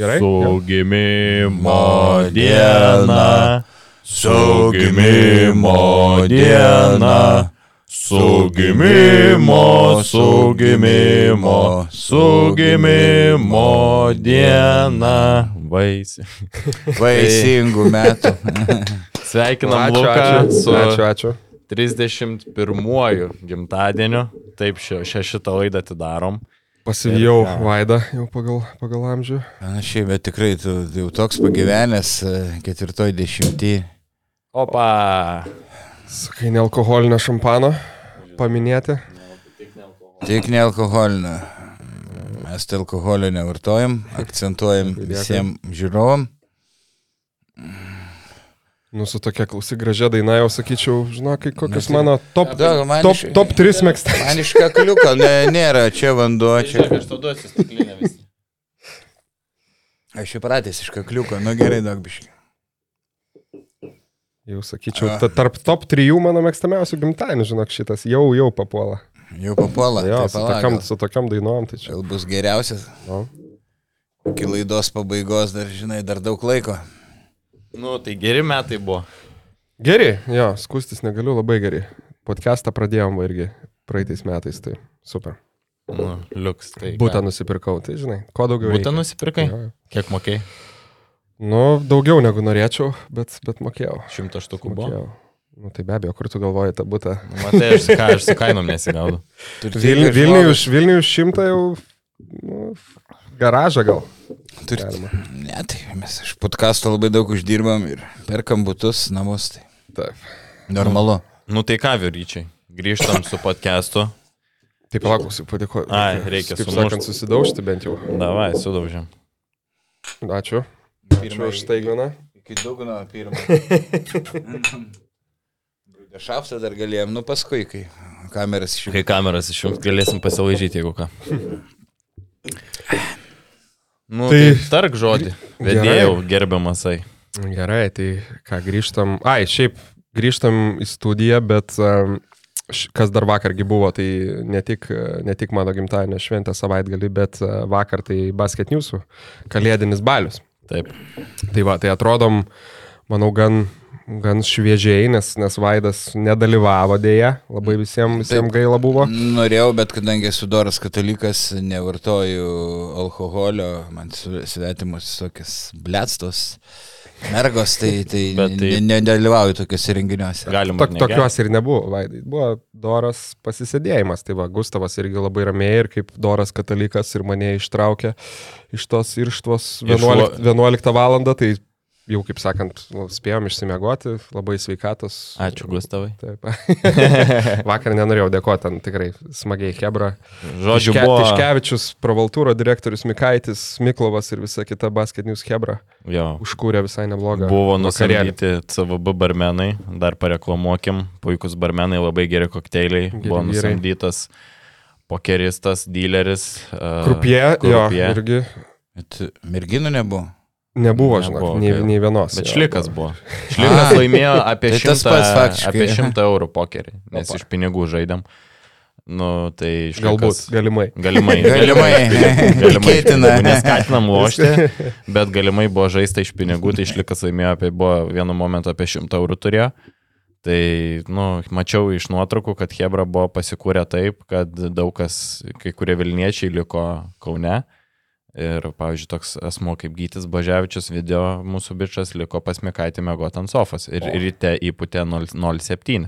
Gerai? Su gimimo diena, su gimimo diena, su gimimo, su gimimo, su gimimo diena. Vaisi. Vaisingų metų. Sveikinam Ačiū, Luką ačiū. su Ačiū, ačiū. 31 gimtadieniu. Taip, šio, šią šitą laidą atidarom. Pasivijau ką? Vaidą jau pagal, pagal amžių. Panašiai, bet tikrai tu jau toks pagyvenęs, e, ketvirtoj dešimtį. Opa. Sakai, nealkoholinio šampano paminėti. Tik nealkoholinio. Mes tai alkoholio nevartojam, akcentuojam visiems žiūrovam. Nu, su tokia klausy gražia daina jau sakyčiau, žinok, kokios tai- mano top, Da, man top, iš- top 3 mėgsta. Man iš kakliuko ne, nėra, čia vanduo, čia. aš tau duosiu stiklinę visą. Aš įpratęs iš kakliuko, nu gerai, dogbiškai. Jau sakyčiau, ta, tarp top 3 mano mėgstamiausių gimtadienių, žinok, šitas jau, jau papuola. Jau papuola. Jo, tai su palauk, tokiam, su tokiam dainom, tai čia. Gal bus geriausias. No. Iki laidos pabaigos dar, žinai, dar daug laiko. Nu, tai geri metai buvo. Geri, jo, skustis negaliu, labai geri. Podcastą pradėjom irgi praeitais metais, tai super. Nu, liuks. Tai Būtą nusipirkau, tai žinai, ko daugiau. Būtą nusipirkai? Jo. Kiek mokėjai? Nu, daugiau negu norėčiau, bet, bet mokėjau. Šimtą štukų buvo. Nu, tai be abejo, kur tu galvoji tą būtą. Nu, Matai, aš su, ką, aš su kainom už, Vilniui už šimtą jau nu, garažą gal. Turit. Galima. Ne, tai mes iš podkasto labai daug uždirbam ir perkam būtus, namus. Tai Taip. normalu. Nu tai ką, vyryčiai, grįžtam su podcastu. Taip, palauksiu, padėkoju. Ai, reikia Kaip sumušt. sakant, susidaužti bent jau. Davai, sudaužėm. Ačiū. Ačiū už staigmeną. Iki dugno pirmą. Šaftą dar galėjom, nu paskui, kai kameras išjungė. Kai kameras išjungs, galėsim pasilaižyti, jeigu ką. Nu, tai, Tai- tark žodį. Vedėjau, gerbiamasai. Gerai, tai ką grįžtam. Ai, šiaip grįžtam į studiją, bet um, kas dar vakargi buvo, tai ne tik, ne tik mano gimtadienio šventė savaitgalį, bet uh, vakar tai Basket Newsų kalėdinis balius. Taip. Tai va, tai atrodom, manau, gan, gan šviežiai, nes, nes Vaidas nedalyvavo dėja, labai visiems visiem Taip. gaila buvo. Norėjau, bet kadangi esu doras katalikas, nevartoju alkoholio, man svetimus tokias blėtstos, mergos, tai, tai, tai- ne- nedalyvauju tokiuose renginiuose. Galima. Tok, tokios ir nebuvo, Vaidai. Buvo doras pasisėdėjimas. Tai va, Gustavas irgi labai ramiai ir kaip doras katalikas ir mane ištraukė iš tos irštvos Iš 11, 11 val. Tai jau, kaip sakant, spėjom išsimiegoti, labai sveikatos. Ačiū, Gustavai. Taip. Vakar nenorėjau dėkoti, ten tikrai smagiai Hebra. Žodžiu, Tiške, buvo. Tiškevičius, Provaltūro direktorius Mikaitis, Miklovas ir visa kita Basket News Hebra Jo. užkūrė visai neblogą. Buvo nusamdyti CVB barmenai, dar pareklamuokim, puikus barmenai, labai geri kokteiliai, Geri buvo nusamdytas pokeristas, dealeris. uh, Krupie, jo, krupie. irgi Bet merginų nebuvo. Nebuvo, Nebuvo, žinok, nei, okei. nei vienos. Bet šlikas buvo. Šlikas laimėjo apie Tai tas 100, pats faktiškai. apie 100 eurų pokerį, nes Opa. iš pinigų žaidėm. Nu, tai šlikas, Galbūt, galimai. Galimai. Galimai. galimai. Tikėtina. Neskatinam lošti, bet galimai buvo žaista iš pinigų, tai išlikas laimėjo apie, buvo vienu momentu apie 100 eurų turėjo. Tai, nu, mačiau iš nuotraukų, kad Hebra buvo pasikūrę taip, kad daug kas, kai kurie Vilniečiai liko Kaune. Ir, pavyzdžiui, toks asmo kaip Gytis Baževičius video mūsų bičias liko pas Mikaitį mėgoti ant sofos ir O. ryte įputė 0- 0,7.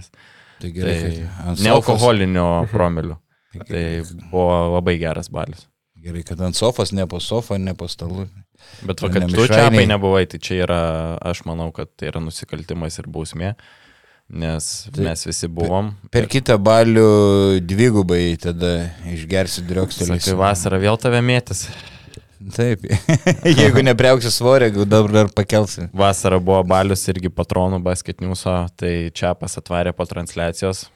Tai gerai, Tai nealkoholinio promilių. Tai Tai buvo labai geras balis. Gerai, kad ant sofos, ne po sofą, ne po stalu. Bet va, kad tu mišrainiai. čiapai nebuvai, tai čia yra, aš manau, kad tai yra nusikaltimas ir bausmė, nes Tai- mes visi buvom. Per kitą balių dvigubai tada išgersi driokstelį. Sakai, vasarą vėl tave mėtis. Taip, jeigu nepriauksi svorio, gal dabar dar pakelsi. Vasarą buvo balius irgi patronų basketniuso, tai Čiapas atvarė po transliacijos,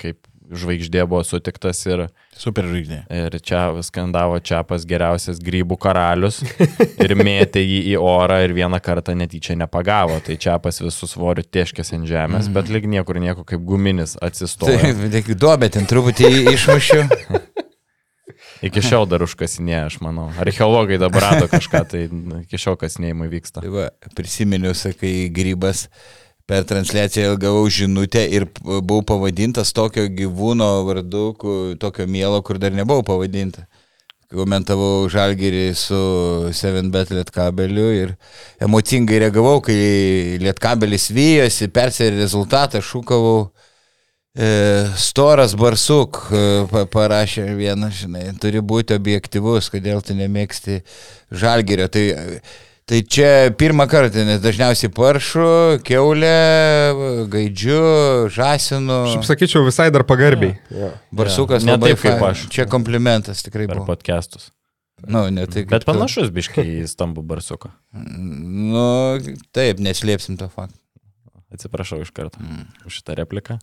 kaip žvaigždė buvo sutiktas ir, Super žvaigždė. ir čia skandavo Čiapas geriausias grybų karalius ir mėtė jį į orą ir vieną kartą netyčia nepagavo. Tai Čiapas visų svorių tieškės ant žemės, bet lyg niekur nieko kaip guminis atsistojo. Taip, tik duobė ten truputį išmušiu. Iki šiol dar užkasinėja, aš manau. Archeologai dabar rado kažką, tai iki šiol kasinėjimai vyksta. Tai va, prisiminiau, sakai, grybas. Per transliaciją gavau žinutę ir buvau pavadintas tokio gyvūno vardu, tokio mielo, kur dar nebuvau pavadinta. Komentavau žalgerį su 7bet lietkabeliu ir emocingai reagavau, kai lietkabelis vyjosi, persirė rezultatą, šūkavau. E, storas barsuk e, pa- parašė vieną, žinai, turi būti objektivus, kodėl tu nemėgsti žalgerio. Tai, tai čia pirmą kartą, nes dažniausiai paršu, keulė, gaidžiu, žasinu. Šiaip sakyčiau, visai dar pagarbiai. Ja. Barsukas Ne labai taip, kaip aš. Čia komplimentas tikrai Per podcastus. Nu, ne tai, Bet tu. panašus biškai į stambų barsuką. Nu, taip, neslėpsim to fakto. Atsiprašau iš karto Mm. už šitą repliką.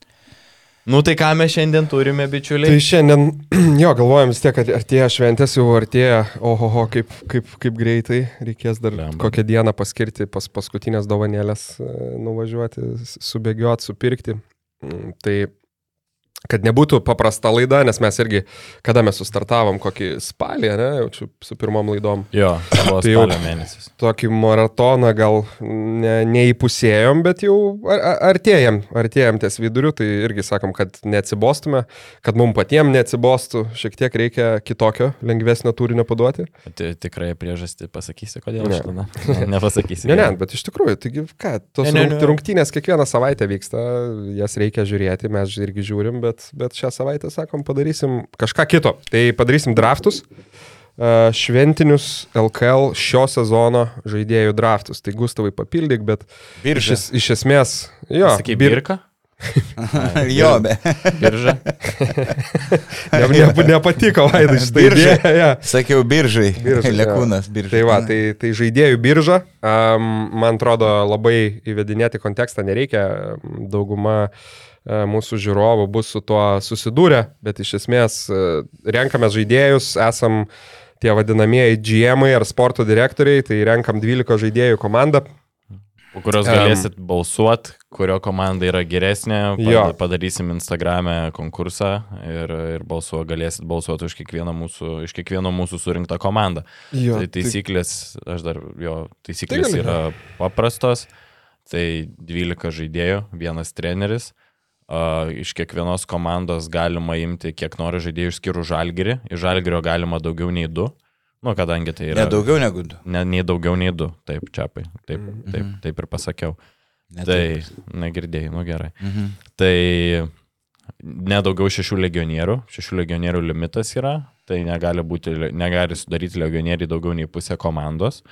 Nu tai ką mes šiandien turime, bičiuliai? Tai šiandien, jo, galvojam vis tiek, kad artėja šventės, jau artėja, ohoho, kaip, kaip, kaip greitai reikės dar Blemba. kokią dieną paskirti pas paskutinės dovanėlės, e, nuvažiuoti, subėgioti, supirkti. Mm, Tai kad nebūtų paprasta laida, nes mes irgi, kada mes sustartavom, kokį spalį, ne, jau čia su pirmom laidom, Jo, buvo Tai jau- mėnesis. tokį maratoną gal ne, neįpusėjom, bet jau ar, ar- artėjam, artėjam ties viduriu, tai irgi sakom, kad neatsibostume, kad mums patiems neatsibostų, šiek tiek reikia kitokio, lengvesnio turinio paduoti. Ti- Tikrai priežastį pasakysi, kodėl Ne. aš tada ne, nepasakysiu. Ne, ne, bet iš tikrųjų, taigi ką, tos ne, ne. ne. rungtynės kiekvieną savaitę vyksta, jas reikia žiūrėti, mes irgi žiūrim, bet, bet šią savaitę, sakom, padarysim kažką kito. Tai padarysim draftus, e, šventinius LKL šio sezono žaidėjų draftus. Tai Gustavai papildyk, bet iš, Birža. es, iš esmės, jo, Sakai, bir- birka? jo, be. Birža? ne, ne, nepatiko Vaidai šitą Birža. idėją. Ja. Sakiau, biržai. Biržai, jo. Lekūnas, biržai. Tai va, tai, tai žaidėjų birža, um, man atrodo, labai įvedinėti kontekstą nereikia, dauguma uh, mūsų žiūrovų bus su tuo susidūrę, bet iš esmės uh, renkame žaidėjus, esam tie vadinamieji GM ar sporto direktoriai, tai renkam 12 žaidėjų komandą. Po kurios galėsit balsuot, kurio komanda yra geresnė. Jo. Pada- Padarysim Instagram'e konkursą ir, ir balsuo, galėsit balsuoti už kiekvieną mūsų, iš kiekvieno mūsų surinktą komandą. Jo, Tai taisyklės, aš dar jo, taisyklės Tai yra paprastos. Tai 12 žaidėjų, vienas treneris. Iš kiekvienos komandos galima imti kiek nori žaidėjų išskyrus žalgerį. Iš žalgerio galima daugiau nei du. Nu, kadangi tai yra... Ne daugiau negu du. Ne, nei daugiau nei du. Taip, čiapai. Taip, Mhm. taip, taip ir pasakiau. Ne Tai, negirdėjai, nu gerai. Mhm. Tai nedaugiau šešių legionierių, šešių legionierių limitas yra, tai negali, būti, negali sudaryti legionieriai daugiau nei pusė komandos.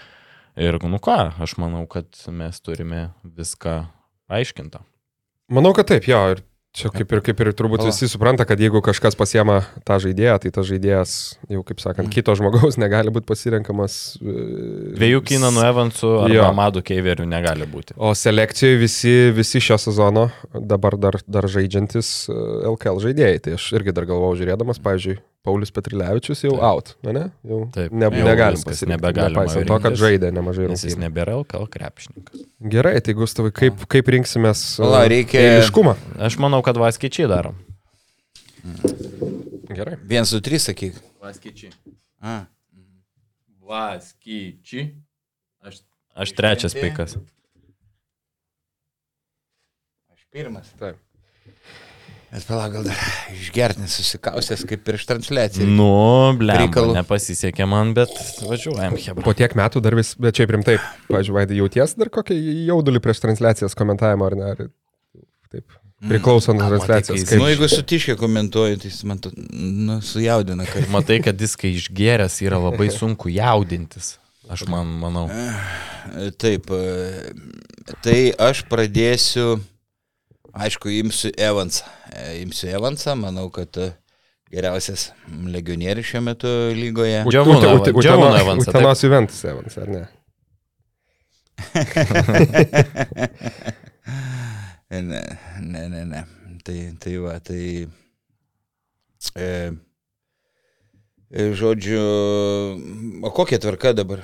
Ir nu ką, aš manau, kad mes turime viską aiškintą. Manau, kad taip, jo. Ir čia kaip ir, kaip ir turbūt Pala. visi supranta, kad jeigu kažkas pasiema tą žaidėją, tai tas žaidėjas, jau kaip sakant, Mm. kito žmogaus negali būti pasirenkamas. e, Dviejų Kinanų Evansų ar Jo. Madų Keiverių negali būti. O selekcijoje visi, visi šio sezono dabar dar, dar žaidžiantis e, LKL žaidėjai. Tai aš irgi dar galvojau žiūrėdamas, pavyzdžiui, Paulius Petrilevičius jau Taip. out, ne? Jau Taip, ne, jau negalim pasirinkti. nebegalima Nepaisant to, kad žaidė nemažai Nes jis rungtynių. nebėra LKL krepšininkas. Gerai, tai Gustavai, kaip, kaip rinksimės e, Pala, reikia- eiliškumą? Aš manau, kad Vaskyčiai darom. Gerai. Vienas, du, trys, sakyk. Vaskyčiai. A. Vaskyčiai. Aš, aš trečias pikas. Aš pirmas. Taip. Bet palauk, gal dar išgert nesusikausęs kaip prieš transliaciją. Nu, blem, Reikalų. nepasisekė man, bet važiuojam, hebra. Po tiek metų dar vis, bet čia rimtai, pažiūrėjau, Vaidai, jauties dar kokį jaudulį prieš transliacijas komentavimą, ar ne? Ar, taip, priklauso nuo transliacijos. kai Kaip, Nu, jeigu sutiškė komentuoju, tai jis man to, nu, sujaudina, kad... Matai, kad diskai išgeręs yra labai sunku jaudintis. Aš man manau. Taip, e, tai aš pradėsiu, aišku, imsiu Evansą. E, Imsiu Evansą, manau, kad e, geriausias legionierius šiuo metu lygoje. Utenos- Evansą, Utenos Juventus Evans, ar ne? ne, ne, ne, ne. Tai, tai va, tai... E, e, žodžiu, o kokia tvarka dabar?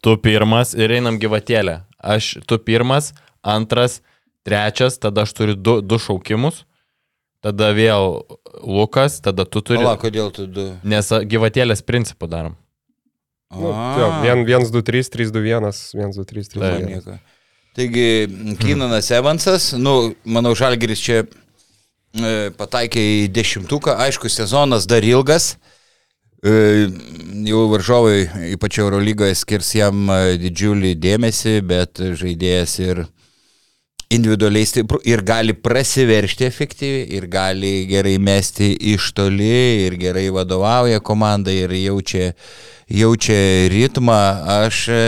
Tu pirmas ir einam gyvatėlę. Aš, tu pirmas, antras, trečias, tada aš turiu du, du šaukimus. tada vėl Lukas, tada tu turi. Pala, kodėl tu du? Nes gyvatėlės principų darom. Nu, jo, 1, 2, 3, 3, 2, 1, 1, 2, 3, 3, 2, Tai 1. nieko. Taigi, Kynanas Evansas, nu, manau, Žalgiris čia e, pataikė į dešimtuką, aišku, sezonas dar ilgas. E, jau varžovai, ypač Eurolygoje, skirs jam e, didžiulį dėmesį, bet žaidėjas ir individualiai stiprų ir gali prasiveršti efektyviai, ir gali gerai mesti iš toli, ir gerai vadovauja komandai, ir jaučia, jaučia ritmą. Aš e,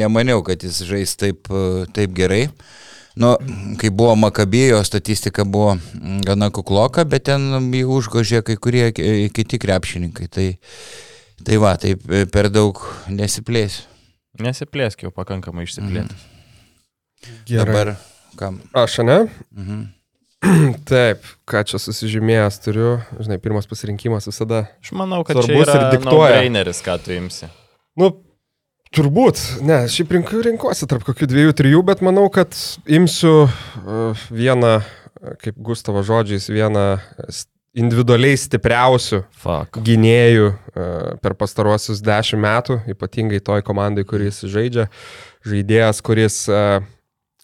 nemaniau, kad jis žais taip, e, taip gerai. Nu, kai buvo Makabėjo, statistika buvo mm, gana kukloka, bet ten jį užgožė kai kurie ki- kiti krepšininkai. Tai, tai va, taip e, per daug nesiplėsiu. Nesiplėsk jau pakankamai išsiplėtęs. Gerai. Dabar kam? Aš, ne? Mhm. Taip, ką čia susižymėjęs turiu, žinai, pirmas pasirinkimas visada. Aš manau, kad Svarbus čia yra ir diktuoja. traineris, ką tu imsi. Nu, turbūt, ne, šiaip rinku, rinkuosi tarp kokių dviejų, trijų, bet manau, kad imsiu uh, vieną, uh, kaip Gustavo žodžiais, vieną individualiai stipriausių Fuck. gynėjų uh, per pastaruosius dešimt metų, ypatingai toj komandai, kuris žaidžia. Žaidėjas, kuris uh,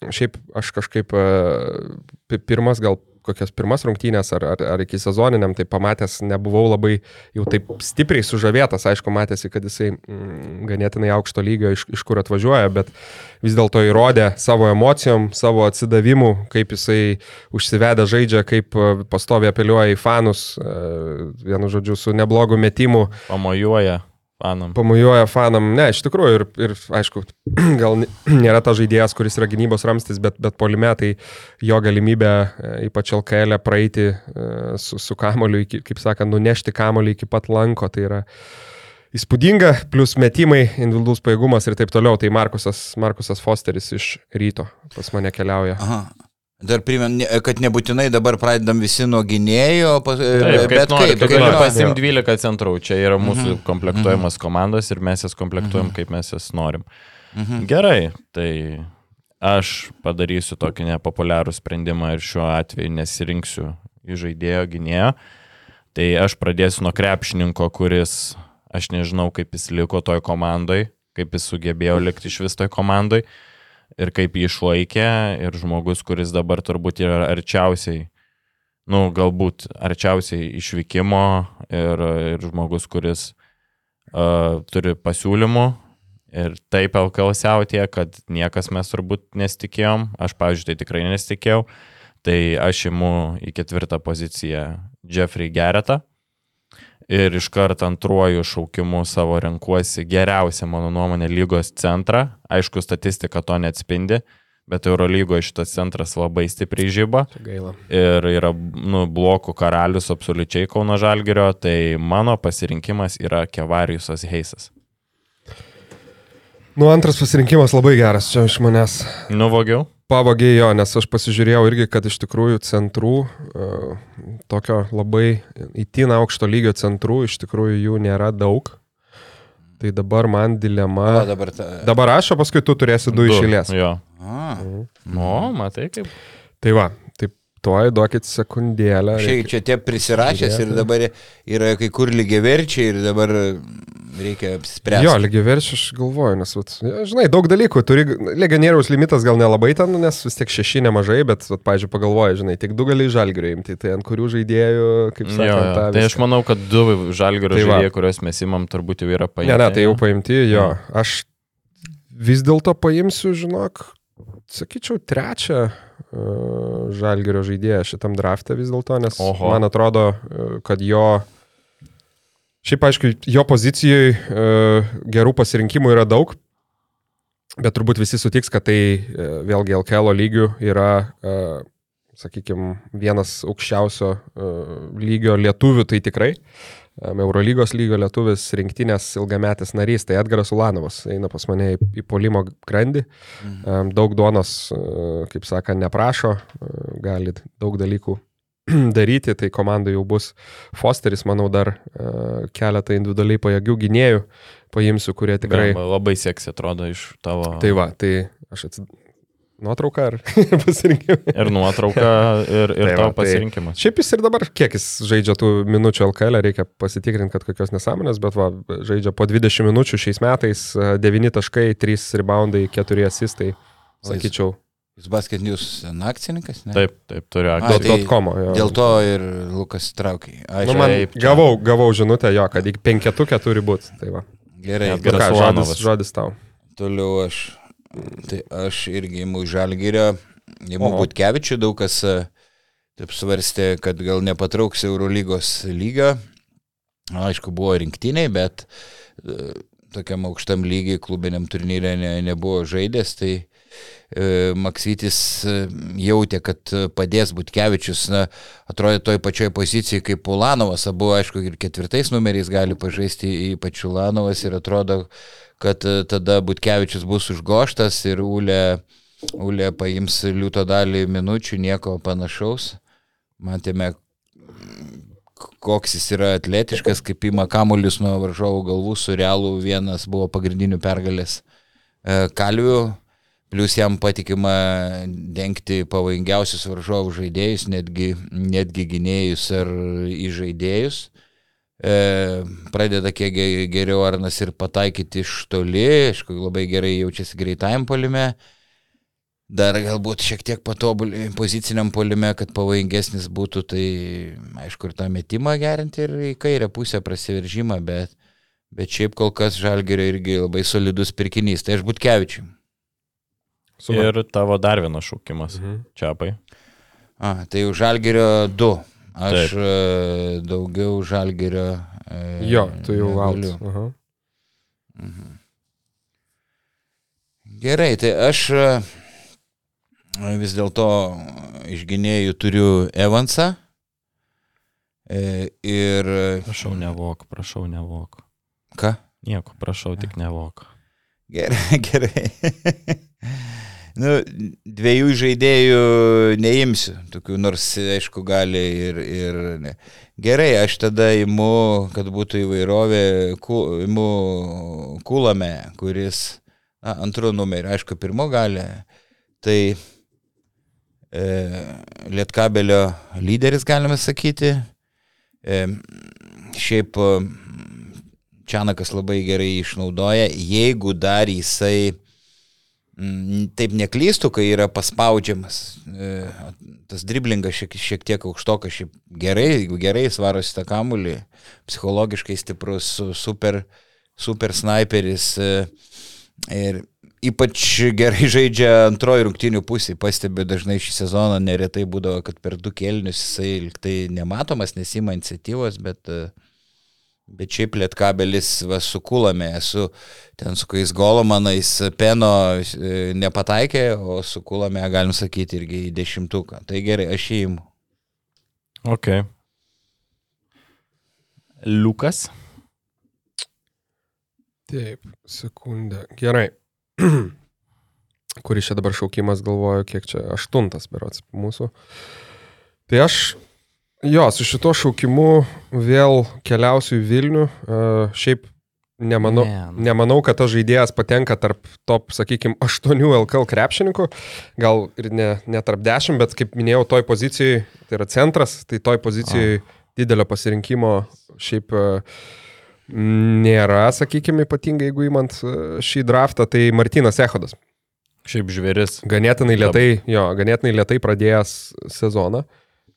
šiaip aš kažkaip pi- pirmas, gal kokias pirmas rungtynės ar, ar, ar iki sezoniniam, tai pamatęs nebuvau labai jau taip stipriai sužavėtas, aišku, matėsi, kad jisai mm, ganėtinai aukšto lygio, iš, iš kur atvažiuoja, bet vis dėlto įrodė savo emocijom, savo atsidavimu, kaip jisai užsivedė žaidžia, kaip e, pastovi apeliuoja į fanus, e, vienu žodžiu, su neblogu metimu, Pamojuoja fanam. pamojuoja fanam. Ne, iš tikrųjų, ir, ir aišku, gal nėra ta žaidėjas, kuris yra gynybos ramstis, bet, bet polime tai jo galimybė, e, ypač LKL, e praeiti e, su, su kamoliu, iki, kaip sakant, nunešti kamoliu iki pat lanko, tai yra įspūdinga, plus metimai, individualus pajėgumas ir taip toliau. Tai Markusas, Markusas Fosteris iš ryto pas mane keliauja. Aha. Dar primenu, kad nebūtinai dabar pradedam visi nuo gynėjo, pas- Taip, bet bet nori, kaip, tu gali galioja. pasimti 12 centrų. Čia yra mūsų Mhm. komplektuojamas komandos ir mes jas komplektuojam, kaip mes jas norim. Mhm. Gerai, tai aš padarysiu tokį nepopuliarų sprendimą ir šiuo atveju nesirinksiu į žaidėjo gynėjo. Tai aš pradėsiu nuo krepšininko, kuris, aš nežinau, kaip jis liko toj komandai, kaip jis sugebėjo likti iš vis toj komandai ir kaip jį išlaikė ir žmogus, kuris dabar turbūt yra arčiausiai, nu, galbūt arčiausiai išvykimo ir, ir žmogus, kuris uh, turi pasiūlymų. Ir taip LKL siautė, kad niekas mes turbūt nesitikėjom, aš, pavyzdžiui, tai tikrai nesitikėjau, tai aš imu į ketvirtą poziciją Jeffrey Geretą ir iškart antruoju šaukimu savo renkuosi geriausią, mano nuomonė, lygos centrą. Aišku, statistika to neatspindi, bet Eurolygoje šitas centras labai stipriai žyba gaila. ir yra nu, blokų karalius absoliučiai Kauno Žalgirio, tai mano pasirinkimas yra Kevarijusas Heisas. Nu, antras pasirinkimas labai geras čia iš manęs. Nuvogiau? Pavogė jo, nes aš pasižiūrėjau irgi, kad iš tikrųjų centrų, uh, tokio labai įtin aukšto lygio centrų, iš tikrųjų jų nėra daug. Tai dabar man O, dilema. dabar ta... Dabar aš, o paskui tu turėsi du iš eilės. Jo. A, Nu, matai kaip. Tai va, tuoj duokit sekundėlę. šiaip reikia- čia tie prisirašęs ir dabar yra kai kur lygiai verčiai ir dabar reikia spręsti. Jo, lygiai verčiu, aš galvoju, nes, vat, žinai, daug dalykų. Turi, legionieriaus limitas gal nelabai ten, nes vis tiek šeši nemažai, bet, vat, pažiūrėjau, pagalvoju, žinai, tik du gali žalgiui imti, tai ant kurių žaidėjų, kaip Jo, sakant, jo. tą Tai aš manau, kad du žalgerio Tai žaidėjai, kuriuos mes imam, turbūt jau yra paimti. Ne, ne, tai jau paimti, jo. Aš vis dėlto paimsiu, žinok, sakyčiau, trečią žalgerio žaidėją šitam draftą vis dėlto, nes Oho. man atrodo, uh, kad jo... Šiaip, aišku, jo pozicijoje uh, gerų pasirinkimų yra daug, bet turbūt visi sutiks, kad tai uh, vėlgi LKL lygių yra, uh, sakykime, vienas aukščiausio lygio lietuvių, tai tikrai. Eurolygos lygio lietuvis rinktinės ilgametis narys, tai Edgaras Ulanovas eina pas mane į, į polimo grandį. Um, daug duonos, uh, kaip sakant, neprašo, uh, gali daug dalykų daryti, tai komandai jau bus Fosteris, manau, dar uh, keletą individualiai pajėgių gynėjų paimsiu, kurie tikrai... Tikrai. Labai seksi atrodo iš tavo. Tai va, tai aš atsid... Nuotrauka ar pasirinkimai? Ir nuotrauka, ir, ir Tai tavo tai- pasirinkimas. Šiaip jis ir dabar, kiek jis žaidžia tų minučių LKL, reikia pasitikrinti, kad kokios nesąmonės, bet va, žaidžia po 20 minučių šiais metais, 9 taškai, 3 reboundai, 4 asistai, sakyčiau. Jūs basket news akcininkas, ne? Taip, taip, turiu akciją. tai- .com. Jo. Dėl to ir Lukas traukiai. Aš Nu, man Taip, gavau, gavau žinutę jo, kad iki penketukė turi būti. Tai va. gerai. Net Nu ką, žodis, žodis tau. Toliau aš, tai aš irgi įimu žalgyrio, įimu. Butkevičių, daug kas e, taip svarstė, kad gal nepatrauks Eurolygos lygio. Aišku, buvo rinktiniai, bet e, tokiam aukštam lygiai klubiniam turnyrė ne, nebuvo žaidęs, tai e, Maksytis e, jautė, kad e, padės Butkevičius, na, atrodė toj pačioj pozicijai kaip Ulanovas, abu, aišku, ir ketvirtais numeriais gali pažaisti ypač Ulanovas ir atrodo, kad e, tada Butkevičius bus užgoštas ir Ulė, Ulė paims liūto dalį minučių, nieko panašaus. Matėme, koks jis yra atletiškas, kaip ima kamuolius nuo varžovų galvų, su realu vienas buvo pagrindinių pergalės e, kalvių, plus jam patikima dengti pavojingiausius varžovų žaidėjus, netgi, netgi gynėjus ar įžaidėjus. E, pradeda kiek ge- geriau Arnas ir pataikyti iš toli, aišku, labai gerai jaučiasi greitajam polime. Dar galbūt šiek tiek patobulį poziciniam polime, kad pavojingesnis būtų, tai aišku ir tą metimą gerinti ir į kairę pusę prasiveržimą, bet, bet šiaip kol kas Žalgerio irgi labai solidus pirkinys. Tai aš Butkevičiu. Super. Ir tavo dar vienas šaukimas. Mhm. Čiapai. A, tai jau Žalgerio 2. Aš Taip. e, daugiau Žalgerio. E, Jo, tu jau negaliu. out. Aha. Gerai, tai aš e, vis dėlto iš gynėjų turiu Evansą. E, Ir Prašau, nevok, prašau, nevok. ką? Nieko, prašau, tik nevok. Gerai, gerai. Nu, dviejų žaidėjų neimsiu, tokių nors, aišku, gali ir... ir ne. Gerai, aš tada imu, kad būtų įvairovė, ku, imu Kulame, kuris na, antru numeriu, aišku, pirmo gali. Tai e, Lietkabelio lyderis, galime sakyti. E, šiaip Čianakas labai gerai išnaudoja, jeigu dar jisai taip neklystų, kai yra paspaudžiamas. E, Tas driblingas šiek, šiek tiek aukštokas, šiaip gerai, gerai svarosi tą kamulį, psichologiškai stiprus, su- super, super sniperis. e, Ir ypač gerai žaidžia antroji rungtinių pusė. Pastebiu dažnai šį sezoną, neretai būdavo, kad per du kelnius jisai liktai nematomas, nesima iniciatyvos, bet, e, bet šiaip lietkabelis va, sukulame. Esu ten su kai golomanais peno e, nepataikė, o sukulame, galim sakyti, irgi į dešimtuką. Tai gerai, aš įimu. Ok. Liukas. Taip, sekundę. Gerai. Kuris čia dabar šaukimas galvoju, kiek čia aštuntas berots mūsų. Tai aš, jo, su šituo šaukimu vėl keliausiu į Vilnių. Uh, šiaip nemanau, Ne, nu. nemanau, kad tas žaidėjas patenka tarp top, sakykime, aštuonių LKL krepšininkų. Gal ir ne, ne tarp dešimt, bet kaip minėjau, toj pozicijai, tai yra centras, tai toj pozicijai didelio pasirinkimo šiaip uh, nėra, sakykime, ypatingai jeigu įmant uh, šį draftą, tai Martinas Ehodas. Šiaip žvėris. Ganėtinai lietai, jo, ganėtinai lietai pradėjęs sezoną,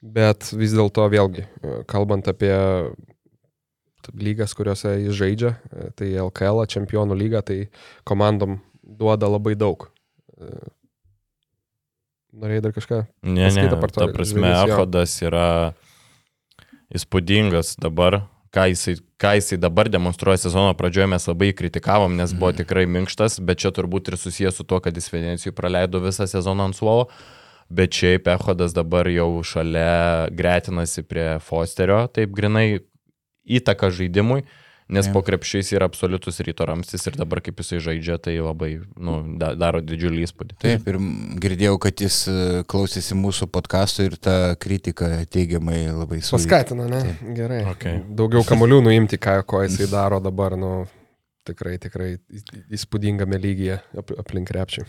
bet vis dėlto vėlgi, e, kalbant apie lygas, kuriuose jis žaidžia, e, tai LKL, čempionų lyga, tai komandom duoda labai daug. E, Norėjai dar kažką? Ne, ne, ta prasme. Ahodas yra įspūdingas dabar. Ką jisai, ką jisai dabar demonstruoja sezono pradžioje, mes labai kritikavom, nes buvo tikrai minkštas, bet čia turbūt ir susijęs su tuo, kad jis Venecijui praleido visą sezoną ant suolo. Bet šiaip Ehodas dabar jau šalia gretinasi prie Fosterio, taip grinai įtaka žaidimui, nes Jo. po krepšiais yra absoliutus ryto ramstis ir dabar kaip jisai žaidžia, tai labai nu, da, daro didžiulį įspūdį. Taip, ir girdėjau, kad jis e, klausėsi mūsų podkastų ir tą kritiką teigiamai labai suveikė. Paskatina, ne? Gerai. Okay. Daugiau kamolių nuimti, ką, ko jisai daro dabar, nu, tikrai, tikrai įspūdingame lygyje ap- aplink krepšį.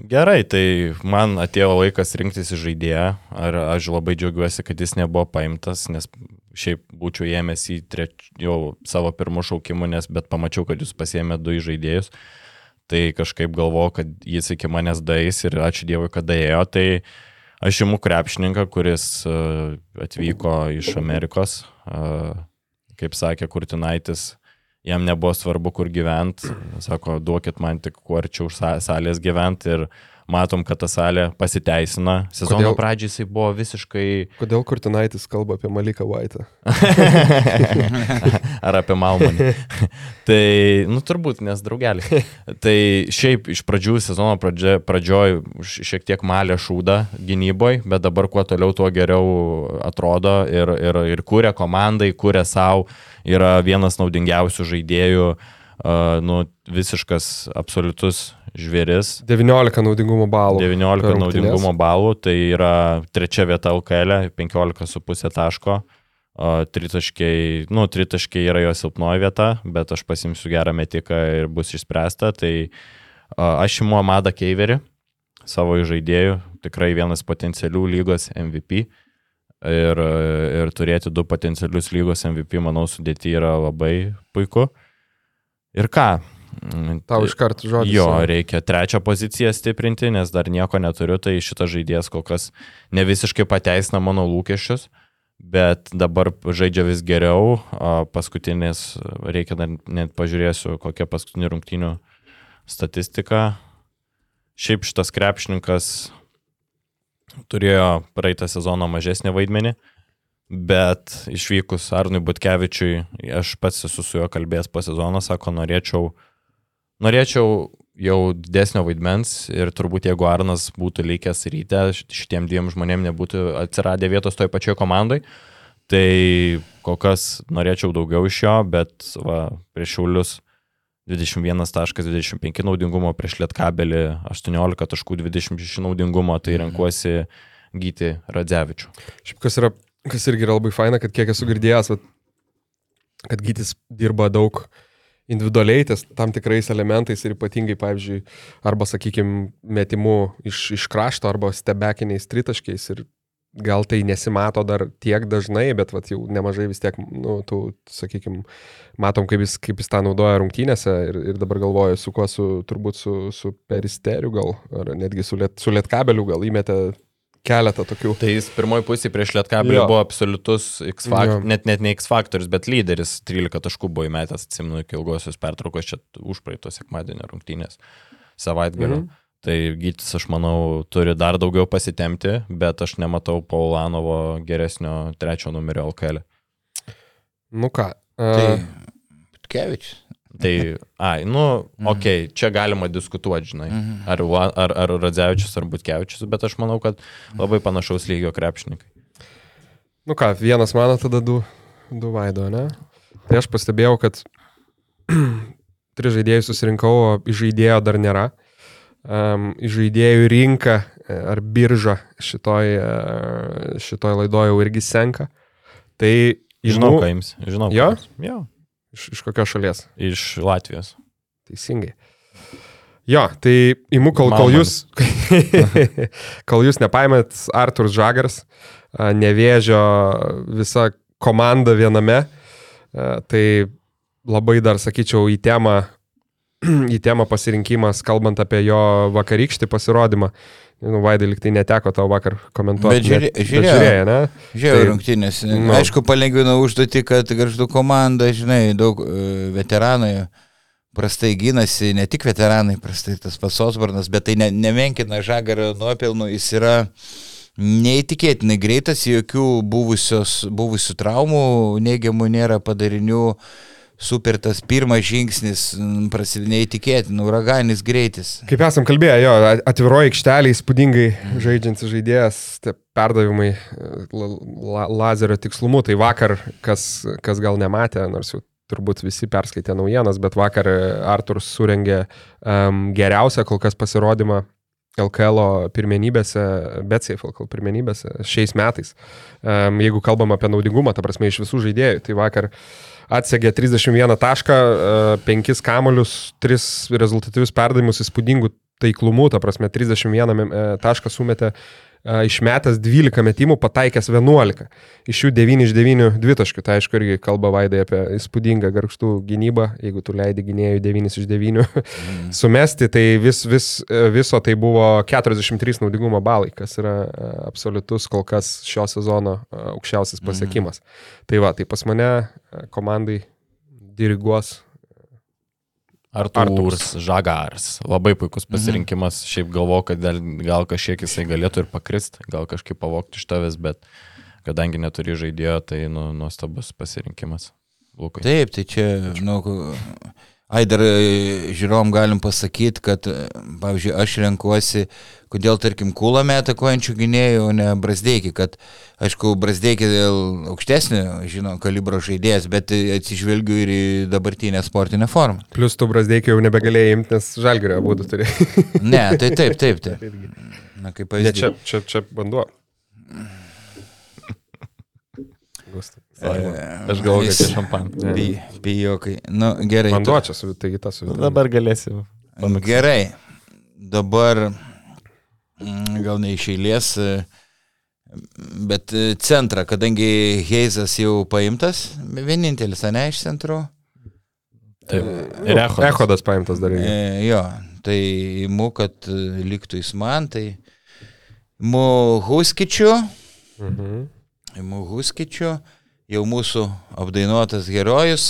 Gerai, tai man atėjo laikas rinktis į žaidėją. Ar aš labai džiaugiuosi, kad jis nebuvo paimtas, nes šiaip būčiau ėmęs į treč, jau savo pirmų šaukimų, nes bet pamačiau, kad jūs pasėmė du žaidėjus. Tai kažkaip galvoju, kad jis iki manęs dais ir ačiū Dievui, kad daėjo. Tai aš imu krepšininką, kuris uh, atvyko iš Amerikos. Uh, kaip sakė Kurtinaitis, jam nebuvo svarbu, kur gyventi. Sako, duokit man tik kuo arčiau salės gyventi ir matom, kad ta salė pasiteisina. Sezono Kodėl? pradžiai jisai buvo visiškai... Kodėl Kurtinaitis kalba apie Maliką Vaitą? Ar apie Malmonį? tai, nu turbūt, nes draugelį. tai šiaip iš pradžių sezono pradžio, pradžioj šiek tiek malė šūdą gynyboje, bet dabar kuo toliau, tuo geriau atrodo ir, ir, ir kūrė komandai, kūrė savo, yra vienas naudingiausių žaidėjų. Uh, nu, visiškas absoliutus žvėris. 19 naudingumo balų. 19 naudingumo balų, tai yra trečia vieta LKL, 15,5 taško. Tritaškiai, nu, tritaškiai yra jo silpnoji vieta, bet aš pasimsiu gerą metiką ir bus išspręsta. Tai aš imu Amadą Keiverį, savo žaidėjų, tikrai vienas potencialių lygos MVP. Ir, ir turėti du potencialius lygos MVP, manau, sudėti yra labai puiku. Ir ką, Tau iš karto žodžiu. Jo, reikia trečią poziciją stiprinti, nes dar nieko neturiu, tai šitas žaidėjas kol kas ne visiškai pateisina mano lūkesčius, bet dabar žaidžia vis geriau. Paskutinis, reikia dar net pažiūrėsiu, kokia paskutinė rungtynių statistika. Šiaip šitas krepšininkas turėjo praeitą sezoną mažesnį vaidmenį. Bet išvykus Arnui Butkevičiui, aš pats esu su juo kalbėjęs po sezono, sako, norėčiau uh, Norėčiau jau didesnio vaidmens ir turbūt jeigu Arnas būtų likęs ryte, šitiem dviem žmonėm nebūtų atsiradę vietos toj pačioj komandai, tai kol kas norėčiau daugiau iš jo, bet va, prieš Šiaulius 21.25 naudingumo, prieš Lietkabelį 18.26 naudingumo, tai mhm. renkuosi gyti Radzevičių. Šiaip kas, yra, kas irgi yra labai faina, kad kiek esu girdėjęs, kad gytis dirba daug uh, individualiai ties tam tikrais elementais ir ypatingai, pavyzdžiui, arba, sakykime, metimu iš, iš krašto arba stebekiniais tritaškiais ir gal tai nesimato dar tiek dažnai, bet vat, jau nemažai vis tiek, nu, tų, sakykime, matom, kaip jis, kaip jis tą naudoja rungtynėse ir, ir dabar galvoju, su kuo, su, turbūt su, su peristeriu gal, ar netgi su, liet, su lietkabeliu gal įmetė keletą tokių. Tai jis pirmoji pusė prieš Lietkabelį buvo absoliutus X faktorius, net, net ne X faktorius, bet lyderis 13 taškų buvo įmetęs, atsimenu, iki ilgosios pertraukos čia už praeito sekmadienio rungtynės savaitgaliu. Mhm. Tai Gytis, aš manau, turi dar daugiau pasitemti, bet aš nematau Paulanovo geresnio trečio numerio LKL. Nu ką. Uh... Tai Kevičius. Tai, ai, nu, mhm. okei, okay, čia galima diskutuoti, žinai, mhm. ar, ar, ar Radzevičius, ar Butkevičius, bet aš manau, kad labai panašaus lygio krepšininkai. Nu ką, vienas mano, tada du, du vaido, ne? Tai aš pastebėjau, kad tris žaidėjus susirinkau, o iš žaidėjo dar nėra. Um, iš žaidėjų rinka e, ar birža šitoj, e, šitoj laidoje jau irgi senka. Tai Žinau, ką jums. Žinau. Jo? Jo. Iš, iš kokios šalies? Iš Latvijos. Teisingai. Jo, tai įmu, kol, kol jūs, kol jūs nepaimėt Artur Žagars, nevėžio visa komanda viename, tai labai dar sakyčiau į temą, į temą pasirinkimas, kalbant apie jo vakarykštį pasirodymą. Nu, Vaidai liktai neteko tau vakar komentuoti. Bet, žiūrė, bet žiūrėjo, žiūrėjo, ne? Žiūrėjau tai, rungtynės. Nu. Aišku, palengvino užduoti, kad garždu komanda, žinai, daug uh, veteranų prastai gynasi, ne tik veteranai, prastai tas pats Osbornas, bet tai ne, nemenkina žagario nuopelnų, jis yra neįtikėtinai greitas, jokių buvusios, buvusių traumų, neigiamų nėra padarinių. Uh, super tas pirmas žingsnis, neįtikėtinų, uraganinis greitis. Kaip esam kalbėję, jo, atviroji aikštelė įspūdingai žaidžiantis žaidėjas, perdavimai la, lazerio tikslumu, tai vakar, kas, kas gal nematė, nors jau turbūt visi perskaitė naujienas, bet vakar Artur surengė um, geriausią kol kas pasirodymą LKL pirmenybėse, BetSafe LKL pirmenybėse šiais metais. Um, jeigu kalbam apie naudingumą, ta prasme, iš visų žaidėjų, tai vakar atsegė 31 tašką, 5 e, kamolius, 3 rezultatyvius perdavimus įspūdingų taiklumu, ta prasme 31 e, tašką sumetė išmetęs 12 metimų, pataikęs 11. Iš jų 9 iš 9 dvitaškių. Tai aišku, irgi kalba vaidai apie įspūdingą garžtų gynybą. Jeigu tu leidi gynėjų 9 iš 9 mm. sumesti, tai vis, vis, viso tai buvo 43 naudingumo balai, kas yra absoliutus kol kas šio sezono aukščiausias mhm. pasiekimas. Mm. Tai va, tai pas mane komandai diriguos Artūrs Žagars. Labai puikus mhm. pasirinkimas. Mhm. Šiaip galvoju, kad gal, gal kažkiek jisai galėtų ir pakrist, gal kažkaip pavokti iš tavęs, bet kadangi neturi žaidėjo, tai nu, nuostabus pasirinkimas. Lukai. Taip, tai čia, žinau, Ai, dar e, žiūrom galim pasakyti, kad, e, pavyzdžiui, aš renkuosi, kodėl, tarkim, kulą metą kojančių gynėjų, o ne brasdeikį, kad, aišku, brasdeikį dėl aukštesnio, žinau, kalibro žaidėjas, bet atsižvelgiu ir į dabartinę sportinę formą. Plus tu brasdeikį jau nebegalėjai imti, nes žalgerio būtų turėjai. ne, tai taip, taip, taip. Na, kaip pavyzdys. Ne, čia, čia, čia vanduo. Gustai. Aš galvoju, kad tai šampanas. Bijokai. Nu, gerai. Vanduo čia, taigi tas. Dabar galėsim. Pamiksuoti. Gerai. Dabar gal ne iš eilės, bet centrą, kadangi Heizas jau paimtas, vienintelis, ne iš centro. Taip. Ir Echodas. Echodas paimtas dar. E, jo, tai imu, kad liktų jis man, tai imu Huskičiu. Mhm. Imu Huskičiu jau mūsų apdainuotas herojus,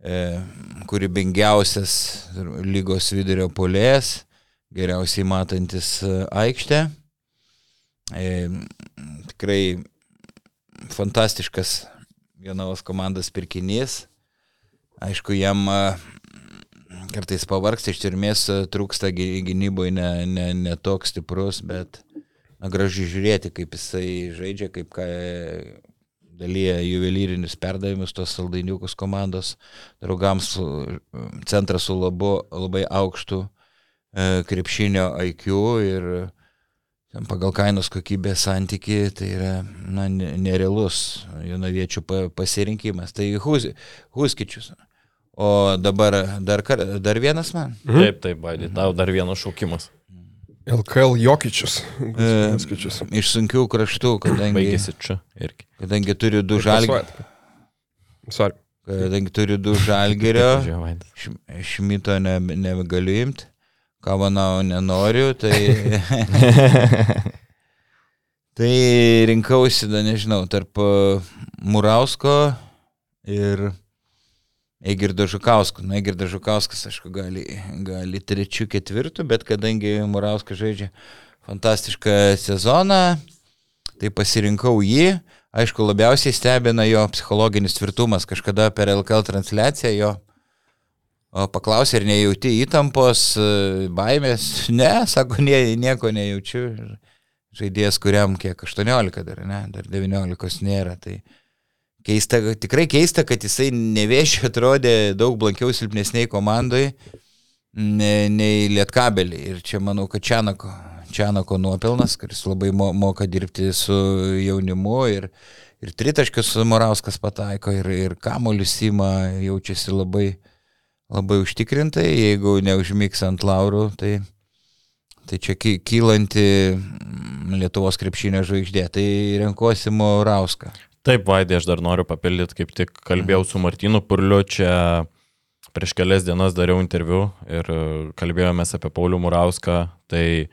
e, kūrybingiausias lygos vidurio polės, geriausiai matantis e, aikštę. E, tikrai fantastiškas vienos komandos pirkinys. Aišku, jam e, kartais pavargsta iš tirmės, e, trūksta gynyboje ne, ne, ne toks stiprus, bet na, gražu žiūrėti, kaip jisai žaidžia, kaip ką, dalyja juvelyrinius perdavimus tos saldainiukus komandos, draugams centras su labo, labai aukštu e, krepšinio IQ ir ten pagal kainos kokybės santyki tai yra na, nerealus jonaviečių pasirinkimas. Tai Huskičius. O dabar dar, dar vienas man. Mhm. Taip, taip, Baidė, tau dar vienas šaukimas. LKL Jokičius. E, iš sunkių kraštų, kadangi... Baigėsi čia irgi. Kadangi turiu du žalgerio. Sorry. Kadangi turiu du žalgerio, šmito ne, nebegaliu imti, kavanau nenoriu, tai... tai rinkausi, da nežinau, tarp Murausko ir Egirdo Žukauskas. Na, Egirdo Žukauskas, aišku, gali, gali trečių, ketvirtų, bet kadangi Murauskas žaidžia fantastišką sezoną, tai pasirinkau jį. Aišku, labiausiai stebina jo psichologinis tvirtumas. Kažkada per LKL transliaciją jo paklausė, ar nejauti įtampos, baimės. Ne, sako, nie, nieko nejaučiu. Žaidėjas, kuriam kiek 18 dar, ne, dar 19 nėra. Tai Keista, tikrai keista, kad jisai neviešiai atrodė daug blankiau silpnesniai komandai nei Lietkabelį. Ir čia manau, kad Čianako, Čianako nuopelnas, kuris labai mo, moka dirbti su jaunimu ir, ir tritaškius Morauskas pataiko ir, ir kamuolius įma, jaučiasi labai, labai užtikrintai, jeigu neužmyks ant laurų, tai, tai čia kylanti Lietuvos krepšinio žvaigždė, tai renkuosi Morauską. Taip, Vaidė, aš dar noriu papildyti, kaip tik kalbėjau su Martinu Purliu, čia prieš kelias dienas dariau interviu ir kalbėjomės apie Paulių Murauską, tai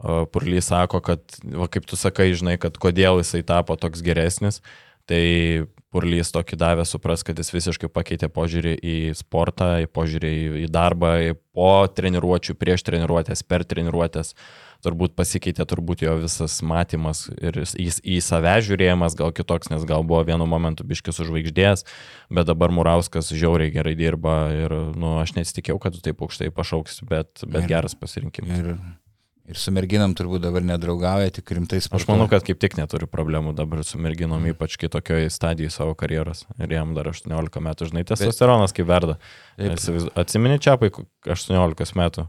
Purlys sako, kad, va, kaip tu sakai, žinai, kad kodėl jisai tapo toks geresnis, tai Purlys tokį davė supras, kad jis visiškai pakeitė požiūrį į sportą, į požiūrį į darbą, į po treniruočių, prieš treniruotės, per treniruotės. Turbūt pasikeitė turbūt jo visas matymas ir į, į save žiūrėjimas gal kitoks, nes gal buvo vienu momentu biškis užvaigždės, bet dabar Murauskas žiauriai gerai dirba ir nu, aš nesitikėjau, kad tu taip aukštai pašauksi, bet, bet ir, geras pasirinkimas. Ir, ir su merginom turbūt dabar nedraugauja, tik rimtai sportuoja. Aš manau, kad kaip tik neturi problemų dabar su merginom, ypač kitokioje stadijoje savo karjeros. Ir jam dar 18 metų, žinai, testosteronas kaip verda. Atsimeni čia, 18 metų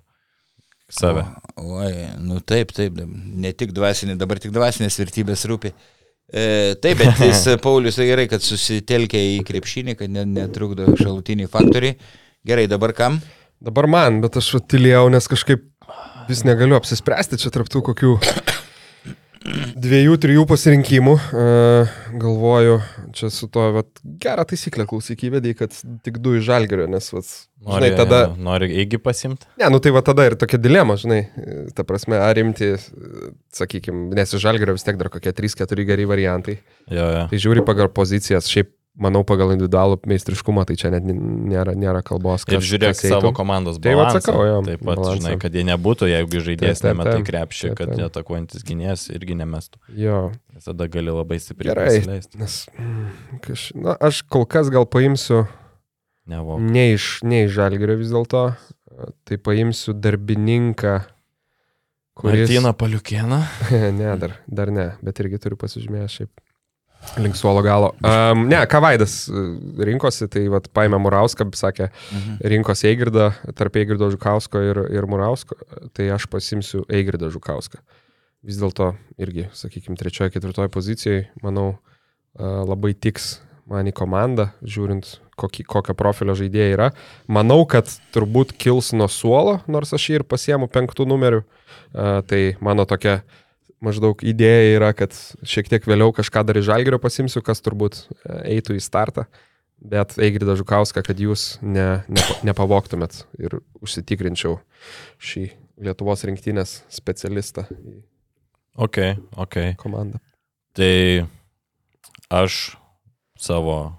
save. O, oi, nu taip, taip, ne tik dvasinė, dabar tik dvasinės vertybės rūpi. E, taip, bet jis, Paulius, tai gerai, kad susitelkė į krepšinį, kad netrukdo šalutiniai faktoriai. Gerai, dabar kam? Dabar man, bet aš tylėjau, nes kažkaip vis negaliu apsispręsti čia tarptų kokių dviejų, trijų pasirinkimų. Uh, galvoju, čia su to, vat, gerą taisyklę klausyk įvedai, kad tik du iš žalgerio, nes, vat, Nori, žinai, tada... Nori įgi pasimti? Ne, nu tai va tada ir tokia dilema, žinai, ta prasme, ar imti, sakykime, nes iš žalgerio vis tiek dar kokie 3-4 geri variantai. Jo, jo. Tai žiūri pagal pozicijas, šiaip manau, pagal individualų meistriškumą, tai čia net nėra, nėra kalbos. Ir žiūrėk savo komandos Tai balansą. vat sakau, jo, Taip pat, balansą. žinai, kad jie nebūtų, jeigu žaidėjas Taip, taip, nemetai taip. krepšį, Taip, kad taip. netakuojantis gynėjas irgi nemestų. Jo, Tada gali labai stipriai pasileisti. Nes, mm, kaž, na, aš kol kas gal paimsiu Nevok. ne iš, ne iš žalgerio vis dėlto, tai paimsiu darbininką, kuris... Martyną Paliukieną. ne, dar, dar ne, bet irgi turiu pasižymėjęs šiaip. Link suolo galo. Um, ne, Kavaidas uh, rinkosi, tai vat, paėmė Murauską, sakė, Mhm. rinkos Eigirdą tarp Eigirdo Žukausko ir, ir Murausko, tai aš pasimsiu Eigirdą Žukauską. Vis dėlto irgi, sakykime, trečioje, ketvirtoje pozicijoje, manau, uh, labai tiks man į komandą, žiūrint, kokį, kokio profilio žaidėjai yra. Manau, kad turbūt kils nuo suolo, nors aš jį ir pasiemu penktų numerių. Uh, tai mano tokia maždaug idėja yra, kad šiek tiek vėliau kažką dar iš žalgerio pasimsiu, kas turbūt e, eitų į startą. Bet Eigridą Žukauską, kad jūs ne, ne, nepavoktumėt ir užsitikrinčiau šį Lietuvos rinktinės specialistą į Ok, ok. komandą. Tai aš savo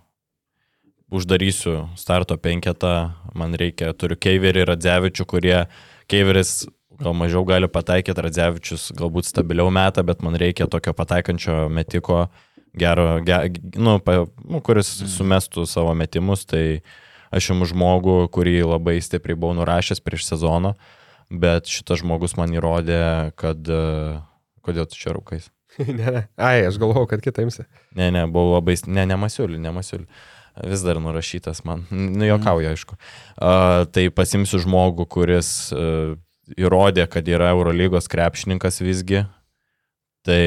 uždarysiu starto penketą, man reikia, turiu Keiverį ir Radzevičių, kurie Keiveris gal mažiau gali pataikyti, Radzevičius galbūt stabiliau metą, bet man reikia tokio pataikančio metiko, gero, ge, nu, pa, nu, kuris sumestų savo metimus, tai aš jums žmogų, kurį labai stipriai buvau nurašęs prieš sezoną, bet šitas žmogus man įrodė, kad... Kodėl tu čia rūkais? ne, ne. Ai, aš galvojau, kad kitą imsi. Ne, ne, buvau labai, ne, nemasiuliu, nemasiuliu. Vis dar nurašytas man. Nu, jokauju, aišku. Uh, tai pasimsiu žmogų, kuris uh, įrodė, kad yra Eurolygos krepšininkas visgi. Tai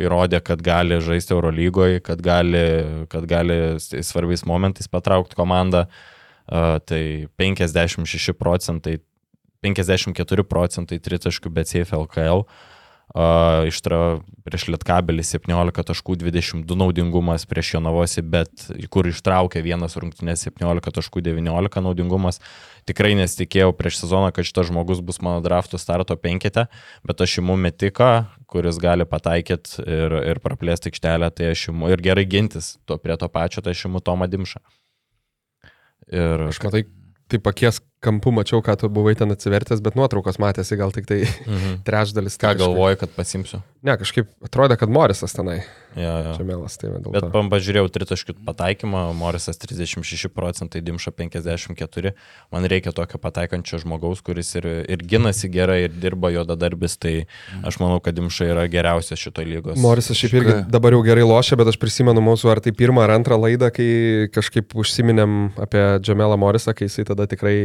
įrodė, kad gali žaisti Eurolygoje, kad gali, kad gali svarbiais momentais patraukti komandą. Tai 56 procentai, 54 procentai tritaškių, safe LKL. Uh, ištra prieš Lietkabelį 17 taškų 22 naudingumas prieš Jonavosi, bet kur ištraukė vienas rungtynės 17 taškų 19 naudingumas. Tikrai nesitikėjau prieš sezoną, kad šitas žmogus bus mano draftų starto penkete, bet aš imu metiką, kuris gali pataikyti ir, ir praplėsti aikštelę, tai aš imu ir gerai gintis to, prie to pačio, tai aš imu Tomą Dimšą. Ir Aš matai, tai pakies kampu mačiau, ką tu buvai ten atsivertęs, bet nuotraukos matėsi gal tik tai mhm. trečdalis. ką kažkaip- galvoju, kad pasimsiu. Ne, kažkaip atrodė, kad Morisas tenai. Ja, ja. Čia melas, tai dėl Bet to. pam- pažiūrėjau tritaškių pataikymą, Morisas 36 procentai, Dimša 54. Man reikia tokio pataikančio žmogaus, kuris ir, ir ginasi gerai, ir dirba jo dadarbis, tai aš manau, kad Dimša yra geriausias šito lygos. Morisas šiaip irgi dabar jau gerai lošia, bet aš prisimenu mūsų ar tai pirmą ar antrą laidą, kai kažkaip užsiminėm apie Džamelą Morisą, kai jisai tada tikrai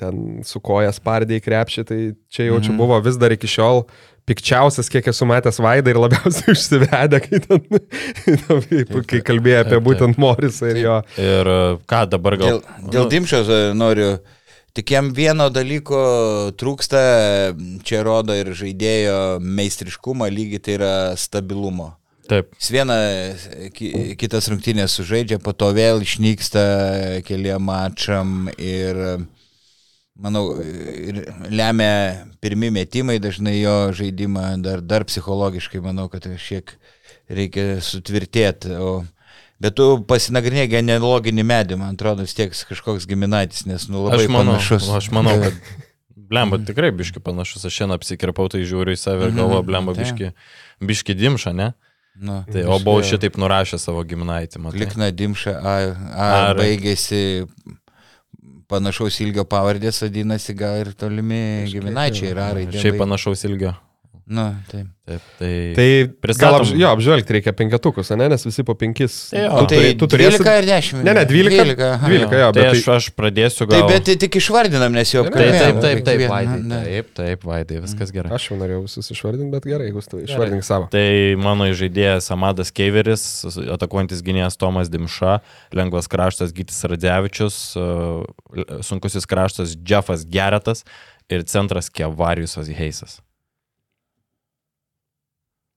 ten su koja spardė į krepšį, tai čia jau čia Mhm. buvo vis dar iki šiol pikčiausias, kiek esu matęs vaidą ir labiausiai užsivedę, kai, ten, kai, kalbėjo apie būtent Morisą ir jo. Ir e, ką dabar gal... Dėl, dėl Dimšos e, noriu. Tik jam vieno dalyko trūksta, čia rodo ir žaidėjo meistriškumą lygį, tai yra stabilumo. Taip, Jis vieną, ki, kitas rungtynės sužaidžia, po to vėl išnyksta keliam mačam ir, manau, ir lemia pirmi metimai dažnai jo žaidimą, dar, dar psichologiškai manau, kad šiek reikia sutvirtėti. O, bet tu pasinagrinėjai genealoginį medį, man atrodo, vis tiek kažkoks giminaitis, nes nu labai aš manau, panašus. aš manau, kad Blemba tikrai biški panašus, aš šiandien apsikirpau, tai žiūriu į save ir Mhm, galvoju, blemba taip. biški, biški dimša, ne? Nu, Tai, o buvau šitaip nurašęs savo gimnaitį, matai. Likna Dimša, A, A Ar- baigėsi panašaus ilgio pavardės, vadinasi, gal ir tolimi giminaičiai yra raidė. Šiaip panašaus ilgio. Nu, taip. Taip, tai... Tai Pristatom- gal apž, jo, apžvelgti reikia penketukus, ne, nes visi po penkis. Tai jo. Tu, Tai tu turėsi... 12 ar 10? Ne, ne, 12. 12, aha. 12, jo, tai bet aš, tai- aš pradėsiu Tai gal... bet tai tik išvardinam, nes jau Taip, Taip, taip, taip, taip, Vaidai, na. taip, taip, Vaidai, viskas gerai. Aš jau norėjau visus išvardinti, bet gerai, jeigu tu išvardink savo. Tai mano žaidėjas Amadas Keiveris, atakuojantis gynėjas Tomas Dimša, lengvas kraštas Gytis Radzevičius, uh, sunkusis kraštas Jeffas Geretas ir centras Kevariusas Heisas.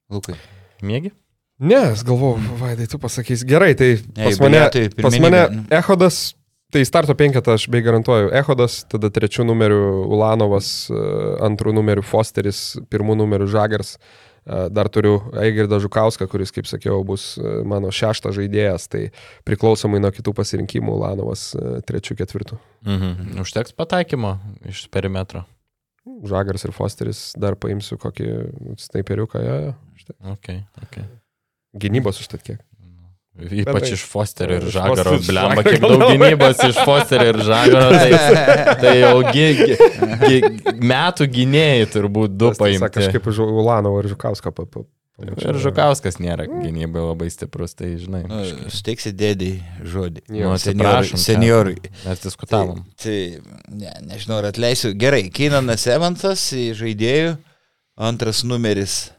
Lukai. Mėgi? Ne, aš galvoju, Vaidai, tu pasakys. Gerai, tai pas mane, jubiliatui pas mane nu. Ehodas, tai starto penketą aš bei garantuoju. Ehodas, tada trečių numerių Ulanovas, e, antrų numerių Fosteris, pirmų numerių Žagars. E, Dar turiu Eigirdą Žukauską, kuris, kaip sakiau, bus e, mano šeštas žaidėjas, tai priklausomai nuo kitų pasirinkimų Ulanovas trečių, ketvirtų. Mhm. Užteks pataikymo iš perimetro. Žagars ir Fosteris dar paimsiu kokį snaiperiuką. Jo, jo. Štai. Okay, okay. Gynybos užtat kiek. Ypač tai- iš Fosterio ir Žagaro. Blemba, kiek daug gynybos iš Fosterio ir Žagaro. Tai, tai jau gi, gi, metų gynėjai turbūt du paimti. Kažkaip už Ulanovo ir pa, Ir Žukauskas nėra gynybai labai stiprus, tai žinai. Nu, steiksi dėdį žodį. Nu, Seniorui. atsiprašom, Seniorui. Mes diskutavom. Tai, tai ne, nežinau, ar atleisiu. Gerai, Keinanas Evansas į žaidėjų. Antras numeris.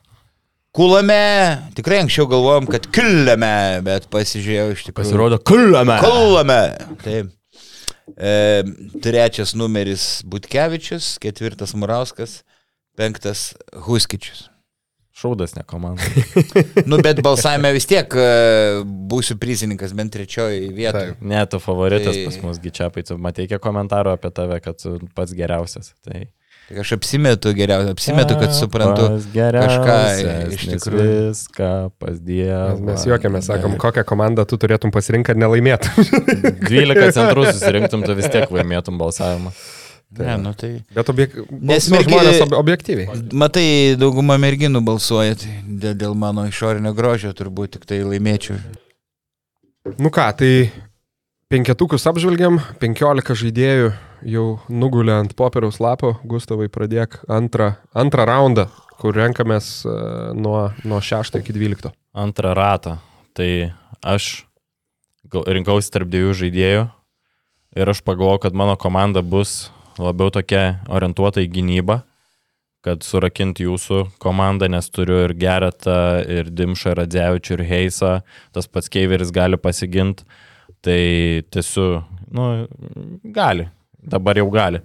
Kulame. Tikrai anksčiau galvojom, kad kilame, bet pasižiūrėjau iš tikrųjų. Pasirodo, kulame. Kulame. Taip. E, trečias numeris Butkevičius, ketvirtas Murauskas, penktas Huskičius. Šaudas ne komanda. Nu, bet balsavime vis tiek e, būsiu prizininkas bent trečioji vietoje. Ne, tu favoritas Tai- pas mus gičiapai, tu matei kiek komentarų apie tave, kad tu pats geriausias. Tai aš apsimetu geriausiai, apsimetu, kad suprantu. Kažką iš tikrųjų. Viską pas Dievą. Mes, juokiamės, sakom, kokią komandą tu turėtum pasirinkti, kad nelaimėtum. 12 centrų susirinktum, tu vis tiek laimėtum balsavimą. Ne, nu tai. Bet objek... Nes mergi- žmonės ob objektyviai. Matai, dauguma merginų balsuoja, tai dėl, dėl mano išorinio grožio turbūt tik tai laimėčiau. Nu ką, tai penketukus apžvelgiam, penkiolika žaidėjų jau nugulė ant popieriaus lapo. Gustavai, pradėk antrą, antrą raundą, kur renkamės e, nuo, nuo 6 iki 12. Antrą ratą. Tai aš rinkausi tarp dviejų žaidėjų ir aš pagalvojau, kad mano komanda bus labiau tokia orientuota į gynybą, kad surakinti jūsų komandą, nes turiu ir Geretą, ir Dimšą, ir Adzevičių, ir Heisą, tas pats Keiveris gali pasiginti, tai tiesiog, nu, gali, dabar jau gali.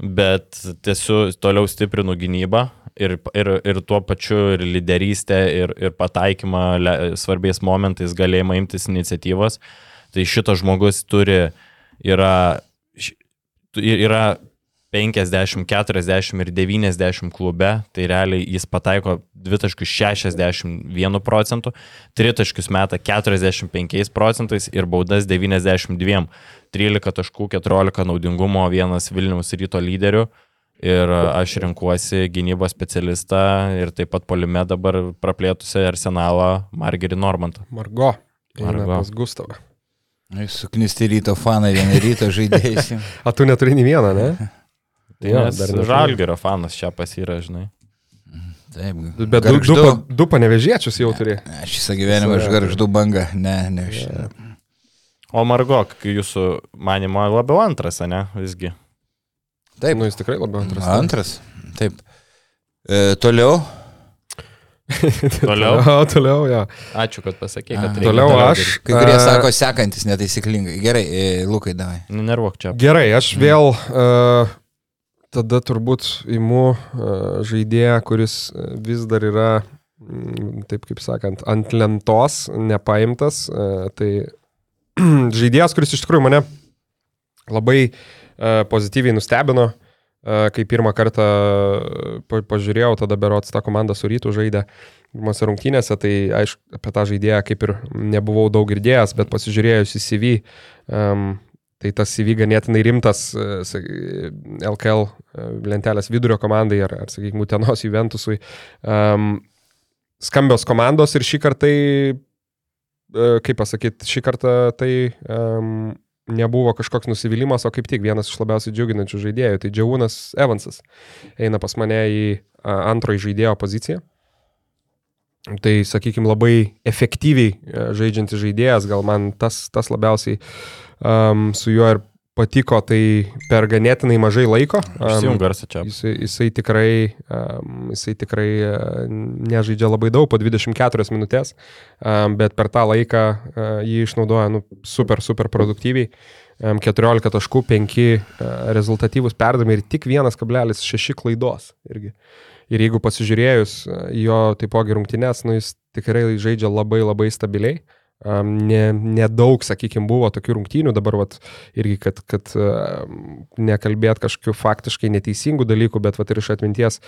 Bet tiesiog toliau stiprinu gynybą ir, ir, ir tuo pačiu ir lyderystę, ir, ir pataikymą le, svarbiais momentais galėjimą imtis iniciatyvos. Tai šitas žmogus turi, yra, yra 50, 40 ir 90 klube, tai realiai jis pataiko 2.61 procentų, tritaškius meta 45 procentais ir baudas 92, 13 taškų, 14 naudingumo, vienas Vilniaus ryto lyderių. Ir aš renkuosi gynybos specialistą ir taip pat polime dabar praplėtusią arsenalą Margerį Normantą. Margo. Margo. Pas Gustavą. Suknisti ryto fanai, vieną ryto žaidėjai. A tu neturi nei vieną, ne? Tai Jo, dar. Žalgerio fanas čia pasyra, žinai. Taip, Bet du, du, garždu. pa- du panevežiečius jau turi. Aš visą gyvenimą iš garždų banga. Ne, ne, aš. O Margo, kai jūsų manimo labiau antras, ne? Visgi. Taip, Nu, jis tikrai labiau antras. antras. Taip. E, toliau. Toliau. O, toliau, jo. Ačiū, kad pasakė, kad reikia Toliau aš. Kai kurie a, sako sekantis netaisyklingai. Gerai, e, Lukai, davai. Nu, Nervuok čia. Gerai, aš vėl uh, tada turbūt imu uh, žaidėją, kuris uh, vis dar yra, mm, taip kaip sakant, ant lentos, nepaimtas. Uh, tai žaidėjas, kuris iš tikrųjų mane labai pozityviai nustebino, kai pirmą kartą pa pažiūrėjau, tada berots tą komandą su rytų žaidė. Pirmose rungtynėse, tai aišku, apie tą žaidėją kaip ir nebuvau daug girdėjęs, bet pasižiūrėjus į CV, um, Tai tas CV ganėtinai rimtas e, LKL e, lentelės vidurio komandai ar, ar sakykime, Utenos Juventusui. Um, skambios komandos ir šį kartą tai, e, kaip pasakyti, šį kartą tai um, nebuvo kažkoks nusivylimas, o kaip tik vienas iš labiausiai džiuginančių žaidėjų. Tai Džiaunas Evansas eina pas mane į a, antrojo žaidėjo poziciją. Tai, sakykime, labai efektyviai e, žaidžiantis žaidėjas, gal man tas, tas labiausiai um, su juo ir patiko, tai per ganėtinai mažai laiko. Čia. Jisai, jisai tikrai, um, jisai tikrai uh, nežaidžia labai daug, po 24 minutės, um, bet per tą laiką uh, jį išnaudoja nu, super, super produktyviai. em, 14 taškų, 5 e, rezultatyvus perdavimai ir tik 1,6 klaidos. Irgi. Ir jeigu pasižiūrėjus jo taipogi rungtynes, nu, jis tikrai žaidžia labai labai stabiliai. Um, ne, nedaug, sakykime, buvo tokių rungtynių, dabar vat, irgi, kad, kad nekalbėt kažkokių faktiškai neteisingų dalykų, bet vat, ir iš atminties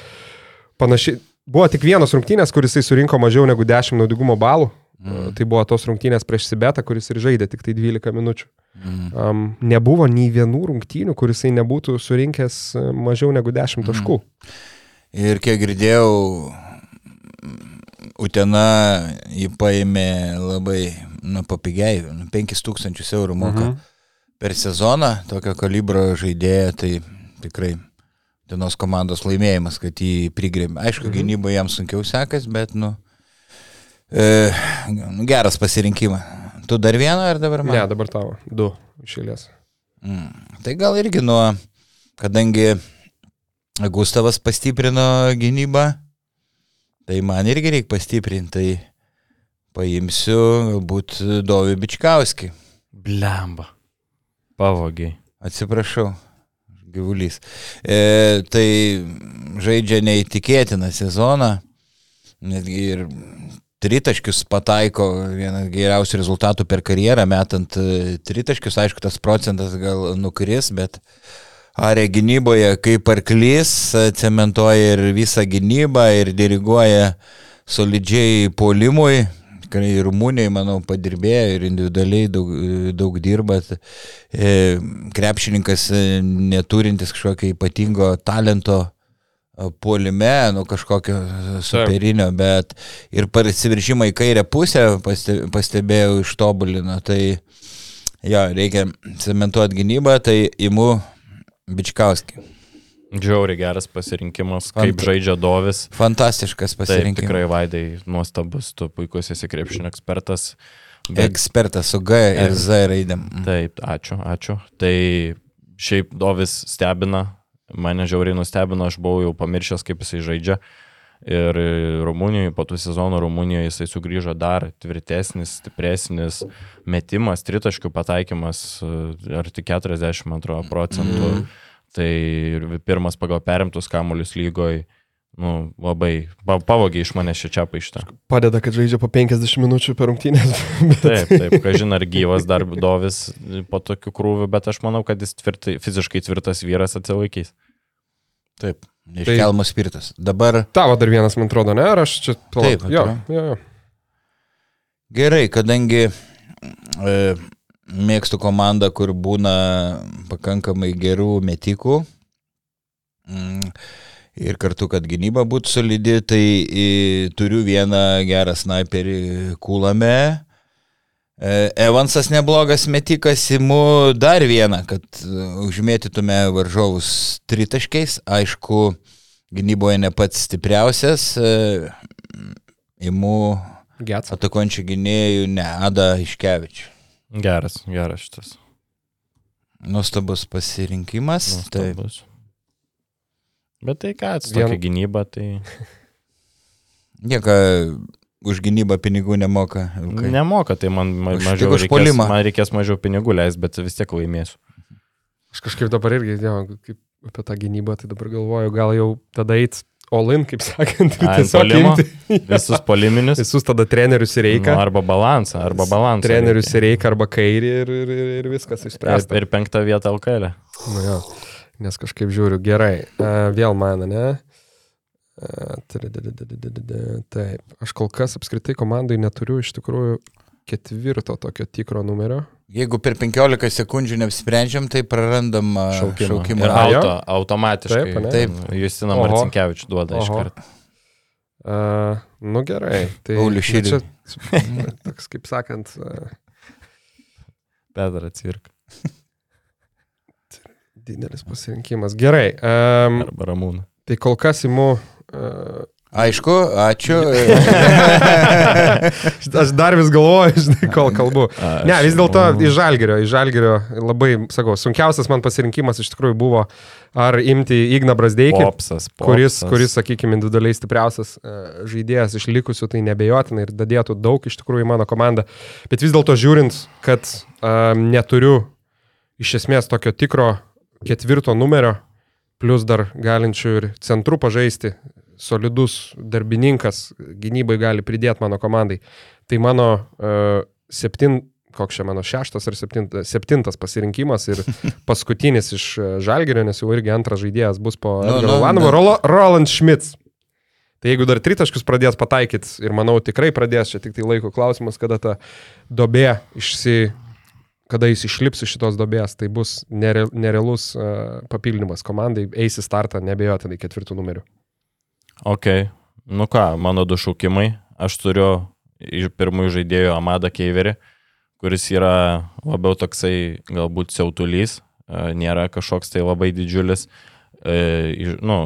panašiai. Buvo tik vienos rungtynės, kuris surinko mažiau negu 10 naudingumo balų. Mm. Tai buvo tos rungtynės prieš Sibetą, kuris ir žaidė tik tai 12 minučių. Mm. Um, nebuvo nei vienų rungtynių, kuris nebūtų surinkęs e, mažiau negu 10 taškų. Mm. Ir kiek girdėjau, Utena jį paėmė labai, nu, papigiai, nu, 5000 eurų moka mhm. per sezoną, tokio kalibro žaidėją, tai tikrai dienos komandos laimėjimas, kad jį prigrėmė. Aišku, mhm. gynyboje jam sunkiau sekas, bet, nu, e, geras pasirinkimas. Tu dar vieną ar dabar man? Ne, dabar tavo. Du išėlės. Mm. Tai gal irgi nuo, kadangi Gustavas pastiprino gynybą, Tai man irgi reikia pastiprinti, tai paimsiu galbūt Dovį Bičkauskį. Blemba. Pavogiai. Atsiprašau, gyvulys. E, tai žaidžia neįtikėtiną sezoną, netgi ir tritaškius pataiko, vienas geriausių rezultatų per karjerą, metant e, tritaškius, aišku, tas procentas gal nukris, bet Arė gynyboje kaip arklys, cementuoja ir visą gynybą ir diriguoja solidžiai polimui. Ir Rumuniai, manau, padirbėjo ir individualiai daug, daug dirbat. E, krepšininkas e, neturintis kažkokio ypatingo talento puolime, nu kažkokio superinio, bet ir parsiviržimą į kairę pusę pastebėjau ištobulino. Tai jo, reikia cementuoti gynybą, tai imu Bičkauskį. Džiauriai geras pasirinkimas, kaip Fant... žaidžia Dovis. Fantastiškas pasirinkimas. Taip, tikrai vaidai nuostabus, tu puikus esi krepšinio ekspertas. Bet... Ekspertas su G ir Z raidėm. Taip, ačiū, ačiū. Tai šiaip Dovis stebina, mane žiauriai nustebino, aš buvau jau pamiršęs, kaip jisai žaidžia. Ir Rumunijoje, po tų sezonų Rumunijoje jisai sugrįžo dar tvirtesnis, stipresnis metimas, tritaškių pataikymas ar tik 42 procentų. Mm. Tai pirmas pagal perimtus kamuolius lygoje. Nu, labai pavogė iš manęs šį čia paaištą. Padeda, kad žaidžia po 50 minučių per rungtynės. Bet... Taip, taip, kažin ar gyvas dar dovis po tokių krūvių, bet aš manau, kad jis tvirtai, fiziškai tvirtas vyras atsilaikys. Taip. Neiškelmas tai, spiritas. Dabar. Tavo dar vienas, man atrodo, ne? Ar aš čia... Pala... Taip, jo, jo, jo. Gerai, kadangi e, mėgstu komandą, kur būna pakankamai gerų metikų mm, ir kartu, kad gynyba būtų solidi, tai e, turiu vieną gerą sniperį Kūlame. E, Evansas neblogas metikas, imu dar vieną, kad e, užmėtytume varžovus tritaškiais. Aišku, gynyboje ne pats stipriausias. E, imu atakuojančių gynėjų, ne Ada Iškevičių. Geras, geras šitas. Nuostabus pasirinkimas. Nuostabus. Taip. Bet tai ką, tokia gynyba, tai... Nieko už gynybą pinigų nemoka. Ilkai. Nemoka, tai man, ma už, mažiau reikės, man reikės mažiau pinigų leis, bet vis tiek laimėsiu. Aš kažkaip dabar irgi, jo, kaip apie tą gynybą, tai dabar galvoju, gal jau tada eit Olin, kaip sakant, A, tiesiog polimo, visus poliminius. Visus tada trenerius į reiką. Nu, arba balansą, arba balansą. Trenerius į reiką, arba kairį ir, ir, ir, ir viskas išspręsta. Ir, ir penktą vietą LKL. E. Nu jo, nes kažkaip žiūriu, gerai. Uh, vėl man, ne? Taip, aš kol kas apskritai komandai neturiu iš tikrųjų ketvirto tokio tikro numerio. Jeigu per 15 sekundžių neapsprendžiam, tai prarandam šaukimą. šaukimą. Auto, automatiškai. Taip, taip. Justina Marcinkievičius duoda Oho. iš karto. Uh, nu gerai. Tai Paulius Šilė. Toks kaip sakant. Uh, Pedra cirka. Didelis pasirinkimas. Gerai. Um, Arba Ramūna. Tai kol kas įimu Aišku, ačiū. Aš dar vis galvoju, žinai, kol kalbu. Ne, vis dėlto iš Žalgerio, iš Žalgerio labai, sakau, sunkiausias man pasirinkimas iš tikrųjų buvo ar imti Igną Brasdeikį, popsas, popsas. kuris, kuris, sakykime, individualiai stipriausias žaidėjas iš likusių, tai nebejotinai ir dadėtų daug iš tikrųjų į mano komandą. Bet vis dėlto žiūrint, kad um, neturiu iš esmės tokio tikro ketvirto numerio, plus dar galinčių ir centrų pažaisti, solidus darbininkas, gynybai gali pridėti mano komandai. Tai mano uh, septin, koks čia mano šeštas ar septintas, septintas pasirinkimas ir paskutinis iš Žalgerio, nes jau irgi antras žaidėjas bus po Nu, Edgaro nu, Ulanovo, bet- Rolo- Roland Schmitz. Tai jeigu dar tritaškius pradės pataikyti, ir manau tikrai pradės, čia tik tai laiko klausimas, kada ta dobė išsi, kada jis išlips iš šitos dobės, tai bus nere, nerealus uh, papildymas komandai, eis į startą, nebejotinai ketvirtų numerių. Ok, nu ką, mano du šaukimai. Aš turiu iš pirmųjų žaidėjų Amadą Keiverį, kuris yra labiau toksai galbūt siautulys, e, nėra kažkoks tai labai didžiulis, e, nu,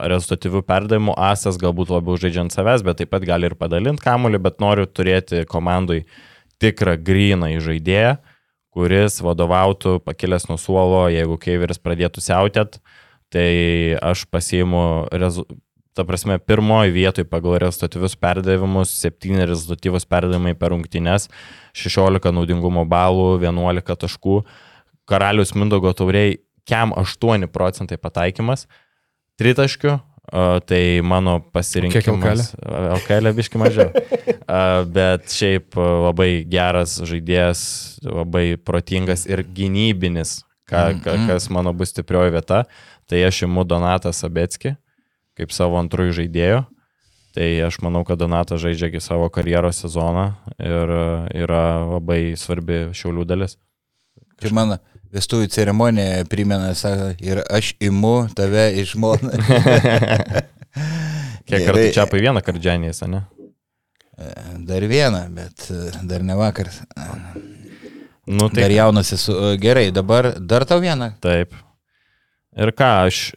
rezultatyvių perdavimų asas, galbūt labiau žaidžiant savęs, bet taip pat gali ir padalinti kamuolį, bet noriu turėti komandai tikrą gryną žaidėją, kuris vadovautų pakilęs nuo suolo, jeigu Keiveris pradėtų siautėt, tai aš pasiimu rezu... Ta prasme, pirmoji vietoje pagal rezultatyvius perdavimus, 7 rezultatyvus perdavimai per rungtynes, 16 naudingumo balų, 11 taškų. Karalius Mindogo tauriai kem 8 procentai pataikymas, tritaškių, tai mano pasirinkimas. LKL biški mažiau. Bet šiaip labai geras žaidėjas, labai protingas ir gynybinis, ką, ka, Mhm. kas mano bus stiprioji vieta. Tai aš imu Donatą Sabetskį kaip savo antrųjų žaidėjų. Tai aš manau, kad Donatas žaidžia iki savo karjeros sezoną ir a, yra labai svarbi šiaulių dalis. Tai mano vestuvių ceremonija primena, sako, ir aš imu tave iš žmoną. Kiek kartų čia apie vieną kardžianės, ne? Dar vieną, bet e, dar ne vakar. Nu, Dar jaunas esu. E, Gerai, dabar dar tau vieną. Taip. Ir ką, aš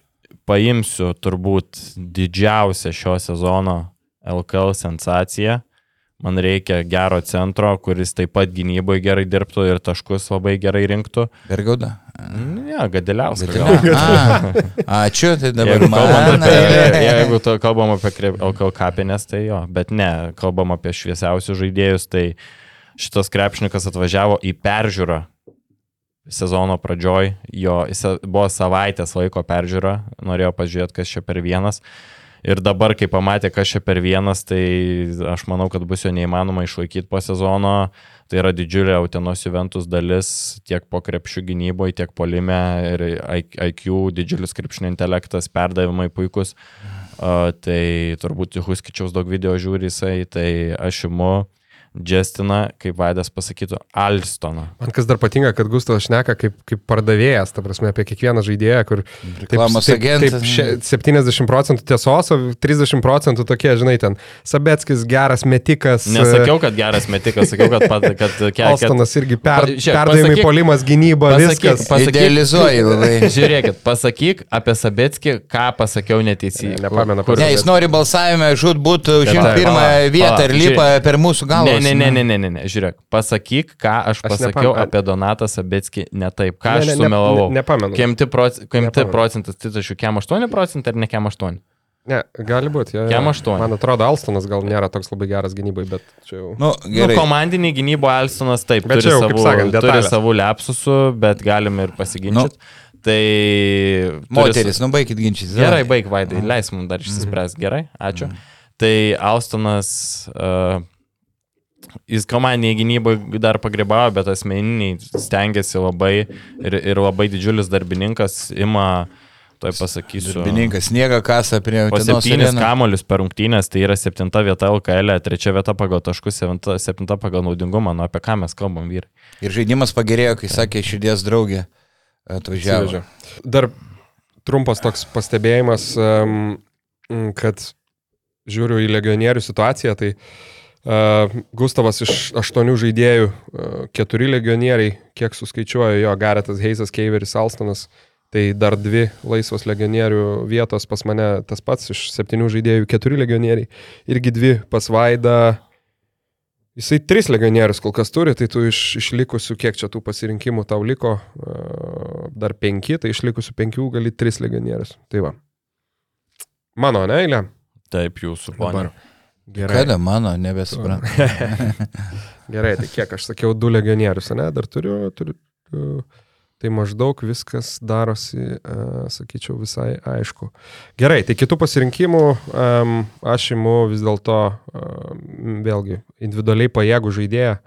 paimsiu turbūt didžiausią šio sezono LKL sensaciją. Man reikia gero centro, kuris taip pat gynyboje gerai dirbtų ir taškus labai gerai rinktų. Bergauda. Ne, ja, gadeliauskas. A, ačiū, tai dabar Jeigu man. apie, jeigu to kalbam apie LKL kapinės, tai jo, bet ne, kalbam apie šviesiausius žaidėjus, tai šitas krepšininkas atvažiavo į peržiūrą sezono pradžioj, jo buvo savaitės laiko peržiūra, norėjo pažiūrėti, kas čia per vienas. Ir dabar, kai pamatė, kas čia per vienas, tai aš manau, kad bus jo neįmanoma išlaikyti po sezono. Tai yra didžiulė Utenos Juventus dalis tiek po krepšių gynyboje, tiek polime ir IQ, didžiulis krepšinio intelektas, perdavimai puikus. Uh, tai turbūt Huskičiaus daug video žiūri jisai, tai aš imu Justiną, kaip Vaidas pasakytų, Alstoną. Man kas dar patinka, kad Gustavas šneka kaip, kaip pardavėjas, ta prasme, apie kiekvieną žaidėją, kur Reklamos agentas. Taip, še- 70 procentų tiesos, o 30 procentų tokie, žinai, ten Sabetskis geras metikas. Nesakiau, kad geras metikas, sakiau, kad, pat, kad, kad, kad Alstonas irgi per, perdavimai, polimas, gynyba, pasakyk- viskas. pasakyk- Idealizuoji labai. Žiūrėkit, pasakyk apie Sabetskį, ką pasakiau neteisingai. Ne, nepamenu, Kur- Ne, jis nori balsavime žud būtų Bet užimt taip, pirmą pala, vietą ir lipa per mūsų galvą. Ne, ne, ne, ne, ne, ne, žiūrėk, pasakyk, ką aš Aš pasakiau nepam- apie Donatą Sabetskį ne taip, ką Ne, aš ne, ne, sumelavau. ne- nepamenu. Kemti, proc, kemti procentas, tai aš kem 8 procentai ar ne kem 8? Ne, gali būti. Ja, Kem aštuoni. Man atrodo, Alstonas gal nėra toks labai geras gynybai, bet čia jau. Nu, Nu, gerai. komandiniai gynybo Alstonas taip, Bet turi, čia jau, kaip savų, sakant, turi detalės. savų lepsusų, bet galim ir pasiginčyti. Nu, tai... turi Moteris, nu baigit ginčytis. Gerai, baig vaidai, leis mums dar išsispręsti. Gerai, ačiū. Tai Alstonas, uh, jis komandiniai gynyboje dar pagribavo, bet asmeniniai stengiasi labai ir, ir labai didžiulis darbininkas ima, toj pasakysiu. Darbininkas sniega kasą prie Utenos septynis kamolius per rungtynės, tai yra septinta vieta LKL, trečia vieta pagal taškus, septinta, septinta pagal naudingumą, nu apie ką mes kalbam, vyrai. Ir žaidimas pagerėjo, kai sakė širdies draugė atvažiavo. Dar trumpas toks pastebėjimas, kad žiūriu į legionierių situaciją, tai uh, Gustavas iš aštuonių žaidėjų, uh, keturi legionieriai, kiek suskaičiuoju jo, Garetas Heisas, Keiveris, Alstonas, tai dar dvi laisvos legionierių vietos pas mane tas pats, iš septynių žaidėjų keturi legionieriai, irgi dvi pas Vaidą. Jisai tris legionierius kol kas turi, tai tu iš išlikusių, kiek čia tų pasirinkimų tau liko, uh, dar penki, tai išlikusių penkių gali tris legionierius. Tai va. Mano, ne, eilė? Taip, jūsų ponė. Gerai. Kada mano, nebesuprantu. Gerai, tai kiek aš sakiau, du legionierius, ne, dar turiu, turiu. Tai maždaug viskas darosi, uh, sakyčiau, visai aišku. Gerai, tai kitų pasirinkimų aš imu vis dėlto um, vėlgi individualiai pajėgų žaidėją,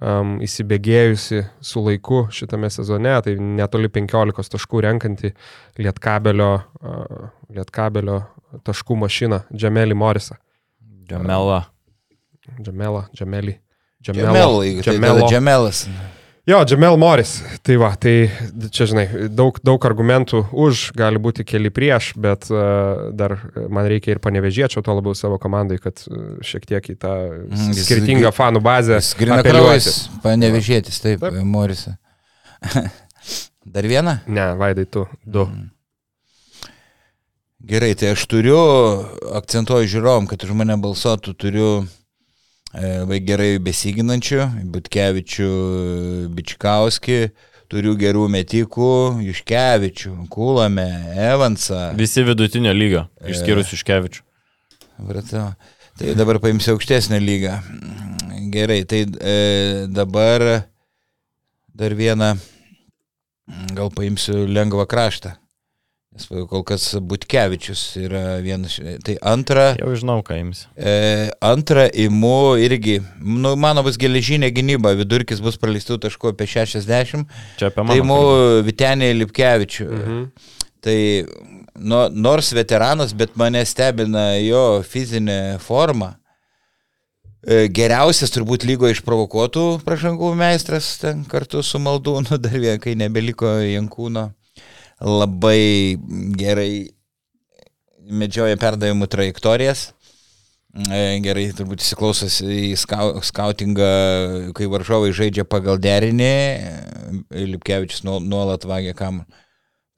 um, įsibėgėjusi su laiku šitame sezone, tai netoli 15 taškų renkantį Lietkabelio, uh, Lietkabelio taškų mašiną, Džemelį Morisą. Džemela. Džemelą, Džemelį. Džemelo, tai Džemelas. Jo, Džemel Moris. Tai va, tai čia, žinai, daug, daug argumentų už, gali būti keli prieš, bet uh, dar man reikia ir panevežėčiau to labiau savo komandai, kad uh, šiek tiek į tą Mm, jis- skirtingą fanų bazę. Grina apeliuoti. kraujas, panevežėtis, taip, Taip. Morisą. Dar vieną? Ne, Vaidai, tu du. Mm. Gerai, tai aš turiu, akcentuoju žiūrovom, kad už mane balsuotų, turiu e, labai gerai besiginančių, Butkevičių, Bičkauskį, turiu gerų metikų, Juškevičių, Kulame, Evansą. Visi vidutinio lygio, išskyrus Iškevičių. Pratau. Tai dabar paimsiu aukštesnę lygą. Gerai, tai e, dabar dar vieną, gal paimsiu lengvą kraštą. Nes kol kas Butkevičius yra vienas. Tai antra, Jau žinau, ką jums. e, antra imu irgi, nu, mano bus geležinė gynyba, vidurkis bus praleistų taškų apie 60. Čia apie Tai mano. imu Vitenį Lipkevičių. Mhm. Tai nu, nors veteranas, bet mane stebina jo fizinė forma. E, Geriausias turbūt lygo išprovokuotų pražangų meistras ten kartu su Maldūnu, dar vien, kai nebeliko Jankūno. Labai gerai medžioja perdavimų trajektorijas. E, Gerai, turbūt įsiklausęs į skau, skautingą, kai varžovai žaidžia pagal derinį, e, Lipkevičius nuol- nuolat vagia kamuolį.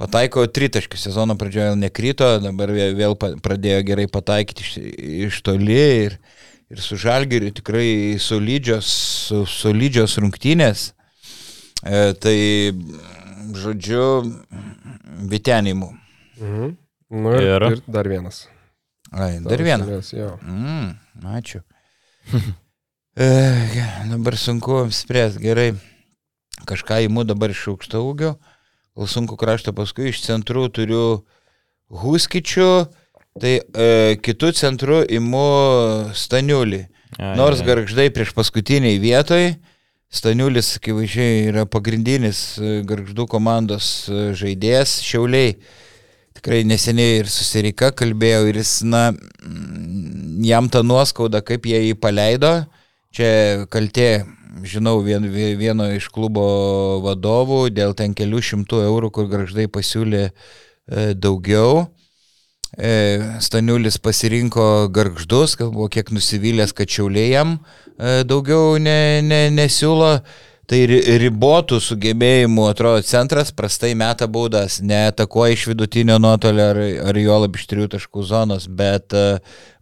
Pataiko tritaškių sezono pradžioje nekrito, dabar vė- vėl pradėjo gerai pataikyti iš, iš toli ir, ir su žalgiriu tikrai solidžios, su, solidžios rungtynės. E, tai, žodžiu, vitenimų. Mhm. Nu ir, Ir? ir dar vienas. Ai, dar Jo. Mm, ačiū. e, dabar sunku spręsti, gerai. Kažką įimu dabar iš aukšto ūgio, gal sunku krašto paskui iš centrų turiu Huskičių, tai e, kitų centrų įimu Staniulį. Ai, Nors ai. garždai prieš paskutiniai vietoj, Staniulis, akivaizdžiai, yra pagrindinis e, garždų komandos e, žaidėjas, šiauliai. Tikrai neseniai ir susirika kalbėjau ir jis, na, mm, jam tą nuoskaudą, kaip jie jį paleido. Čia kaltė, žinau, vien, vie- vieno iš klubo vadovų dėl ten kelių šimtų eurų, kur garždai pasiūlė e, daugiau. E, Staniulis pasirinko garždus, kad buvo kiek nusivylęs, kad šiauliai jam e, daugiau ne, ne, nesiūlo. Tai ri- ribotų sugebėjimų, atrodo, centras prastai meta baudas, neatakuoja iš vidutinio nuotolio ar, ar jo lab iš trijų taškų zonos, bet e,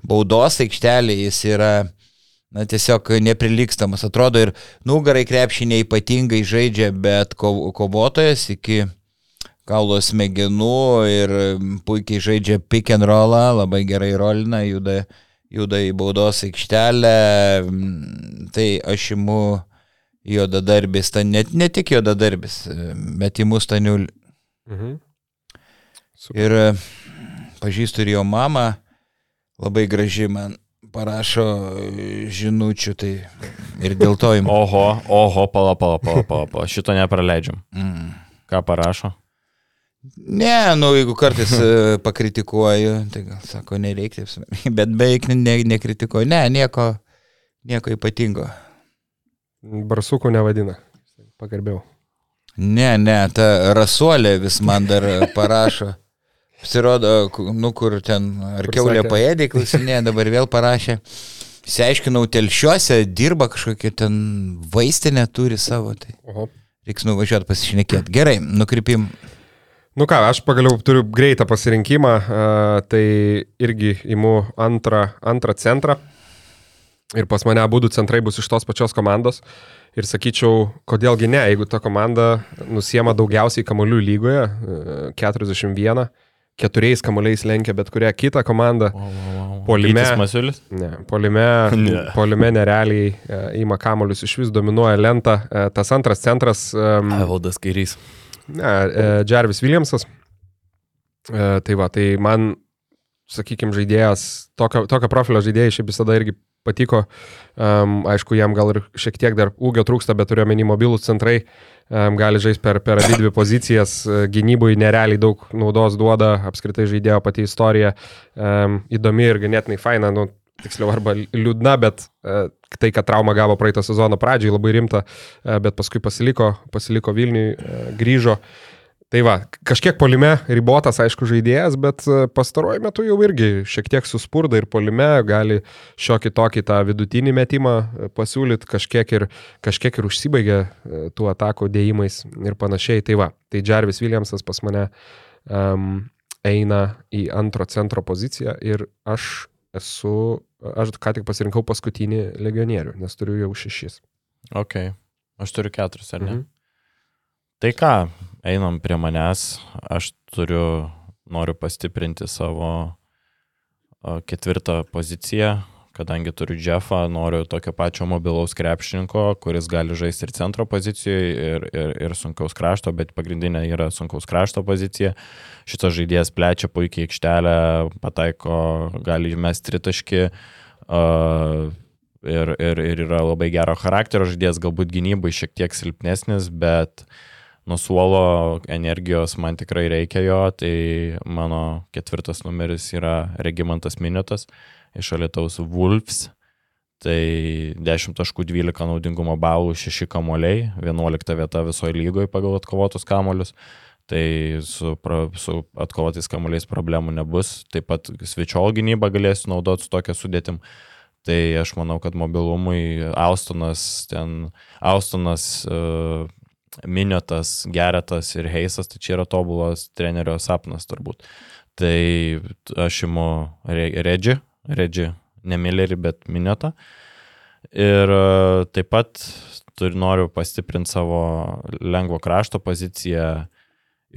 baudos aikštelė jis yra na, tiesiog neprilykstamas. Atrodo ir nugarai krepšinė ypatingai žaidžia, bet ko- kovotojas iki kaulo smegenų ir puikiai žaidžia pick and rollą, labai gerai rolina, juda, juda į baudos aikštelę. Tai aš imu juodadarbis, ta net ne tik juodadarbis, bet imu staniul. Mhm. Super. Ir e, pažįstu ir jo mamą, labai graži man parašo e, žinučių, tai ir dėl to imu. Oho, oho, pala, pala, pala, pala, pala. Šito nepraleidžiam. Mm. Ką parašo? Ne, nu jeigu kartais e, pakritikuoju, tai gal sako, nereikia, bet beveik ne, ne, nekritikuoju. Ne, nieko, nieko ypatingo. Barsukų nevadina. Pagarbėjau. Ne, ne, ta rasuolė vis man dar parašo. Pasirodo, nu kur ten, ar keulė paėdė, klausinė, dabar vėl parašė. Išsiaiškinau, telšiuose dirba kažkokia ten vaistinė turi savo, tai Oho. reiks nuvažiuoti pasišnekėti. Gerai, nukrypim. Nu ką, aš pagaliau turiu greitą pasirinkimą, tai irgi imu antrą, antrą centrą. Ir pas mane abu centrai bus iš tos pačios komandos. Ir sakyčiau, kodėlgi ne, jeigu ta komanda nusiema daugiausiai kamolių lygoje, e, 41, keturiais kamoliais lenkia bet kurią kitą komandą. Puolime. Gytis Masiulis? Ne, polime, Ne. polime nerealiai e, ima kamolius, iš vis dominuoja lenta. E, tas antras centras, um, Evaldas Kairys. Ne, e, Jarvis Williamsas. E, tai va, tai man, sakykime, žaidėjas, tokio, tokio profilio žaidėjai šiaip visada irgi patiko. Um, aišku, jam gal ir šiek tiek dar ūgio trūksta, bet turiu menį mobilus centrai. Um, gali žaisti per, per abi dvi pozicijas. Gynybui nerealiai daug naudos duoda. Apskritai žaidėjo pati istorija. Um, įdomi ir ganėtinai faina. Nu, tiksliau, arba liūdna, bet uh, tai, kad traumą gavo praeitą sezono pradžiai, labai rimta, uh, bet paskui pasiliko, pasiliko Vilniui, uh, grįžo. Tai va, kažkiek polime ribotas, aišku, žaidėjas, bet e, pastaruoju metu jau irgi šiek tiek suspurda ir polime gali šiokį tokį tą vidutinį metimą e, pasiūlyti, kažkiek ir, kažkiek ir užsibaigia e, tų atakų dėjimais ir panašiai. Tai va, tai Jarvis Williamsas pas mane um, eina į antro centro poziciją ir aš esu, aš ką tik pasirinkau paskutinį legionierių, nes turiu jau šešis. Ok, aš turiu keturis, ar ne? Mhm. Tai ką, einam prie manęs, aš turiu, noriu pastiprinti savo ketvirtą poziciją, kadangi turiu Jeffą, noriu tokio pačio mobilaus krepšininko, kuris gali žaisti ir centro pozicijoje, ir, ir, ir sunkaus krašto, bet pagrindinė yra sunkaus krašto pozicija. Šitas žaidėjas plečia puikiai aikštelę, pataiko, gali mes tritaški. Uh, ir, ir, ir yra labai gero charakterio žaidėjas, galbūt gynybai šiek tiek silpnesnis, bet uh, nuo suolo energijos man tikrai reikia jo, tai mano ketvirtas numeris yra Regimantas Miniotas iš Alitaus Wolfs. Tai 10 taškų 12 naudingumo balų, 6 kamoliai, 11 vieta visoje lygoje pagal atkovotus kamolius. Tai su, pra, su atkovotais kamoliais problemų nebus. Taip pat svečiol gynybą galėsiu naudoti su tokia sudėtim. Tai aš manau, kad mobilumui Austonas, ten Austonas uh, Miniotas, Geretas ir Heisas, tai čia yra tobulas trenerio sapnas turbūt. Tai aš imu Redži, Redži, ne Millerį, bet Miniotą. Ir e, taip pat turiu, noriu pastiprinti savo lengvo krašto poziciją.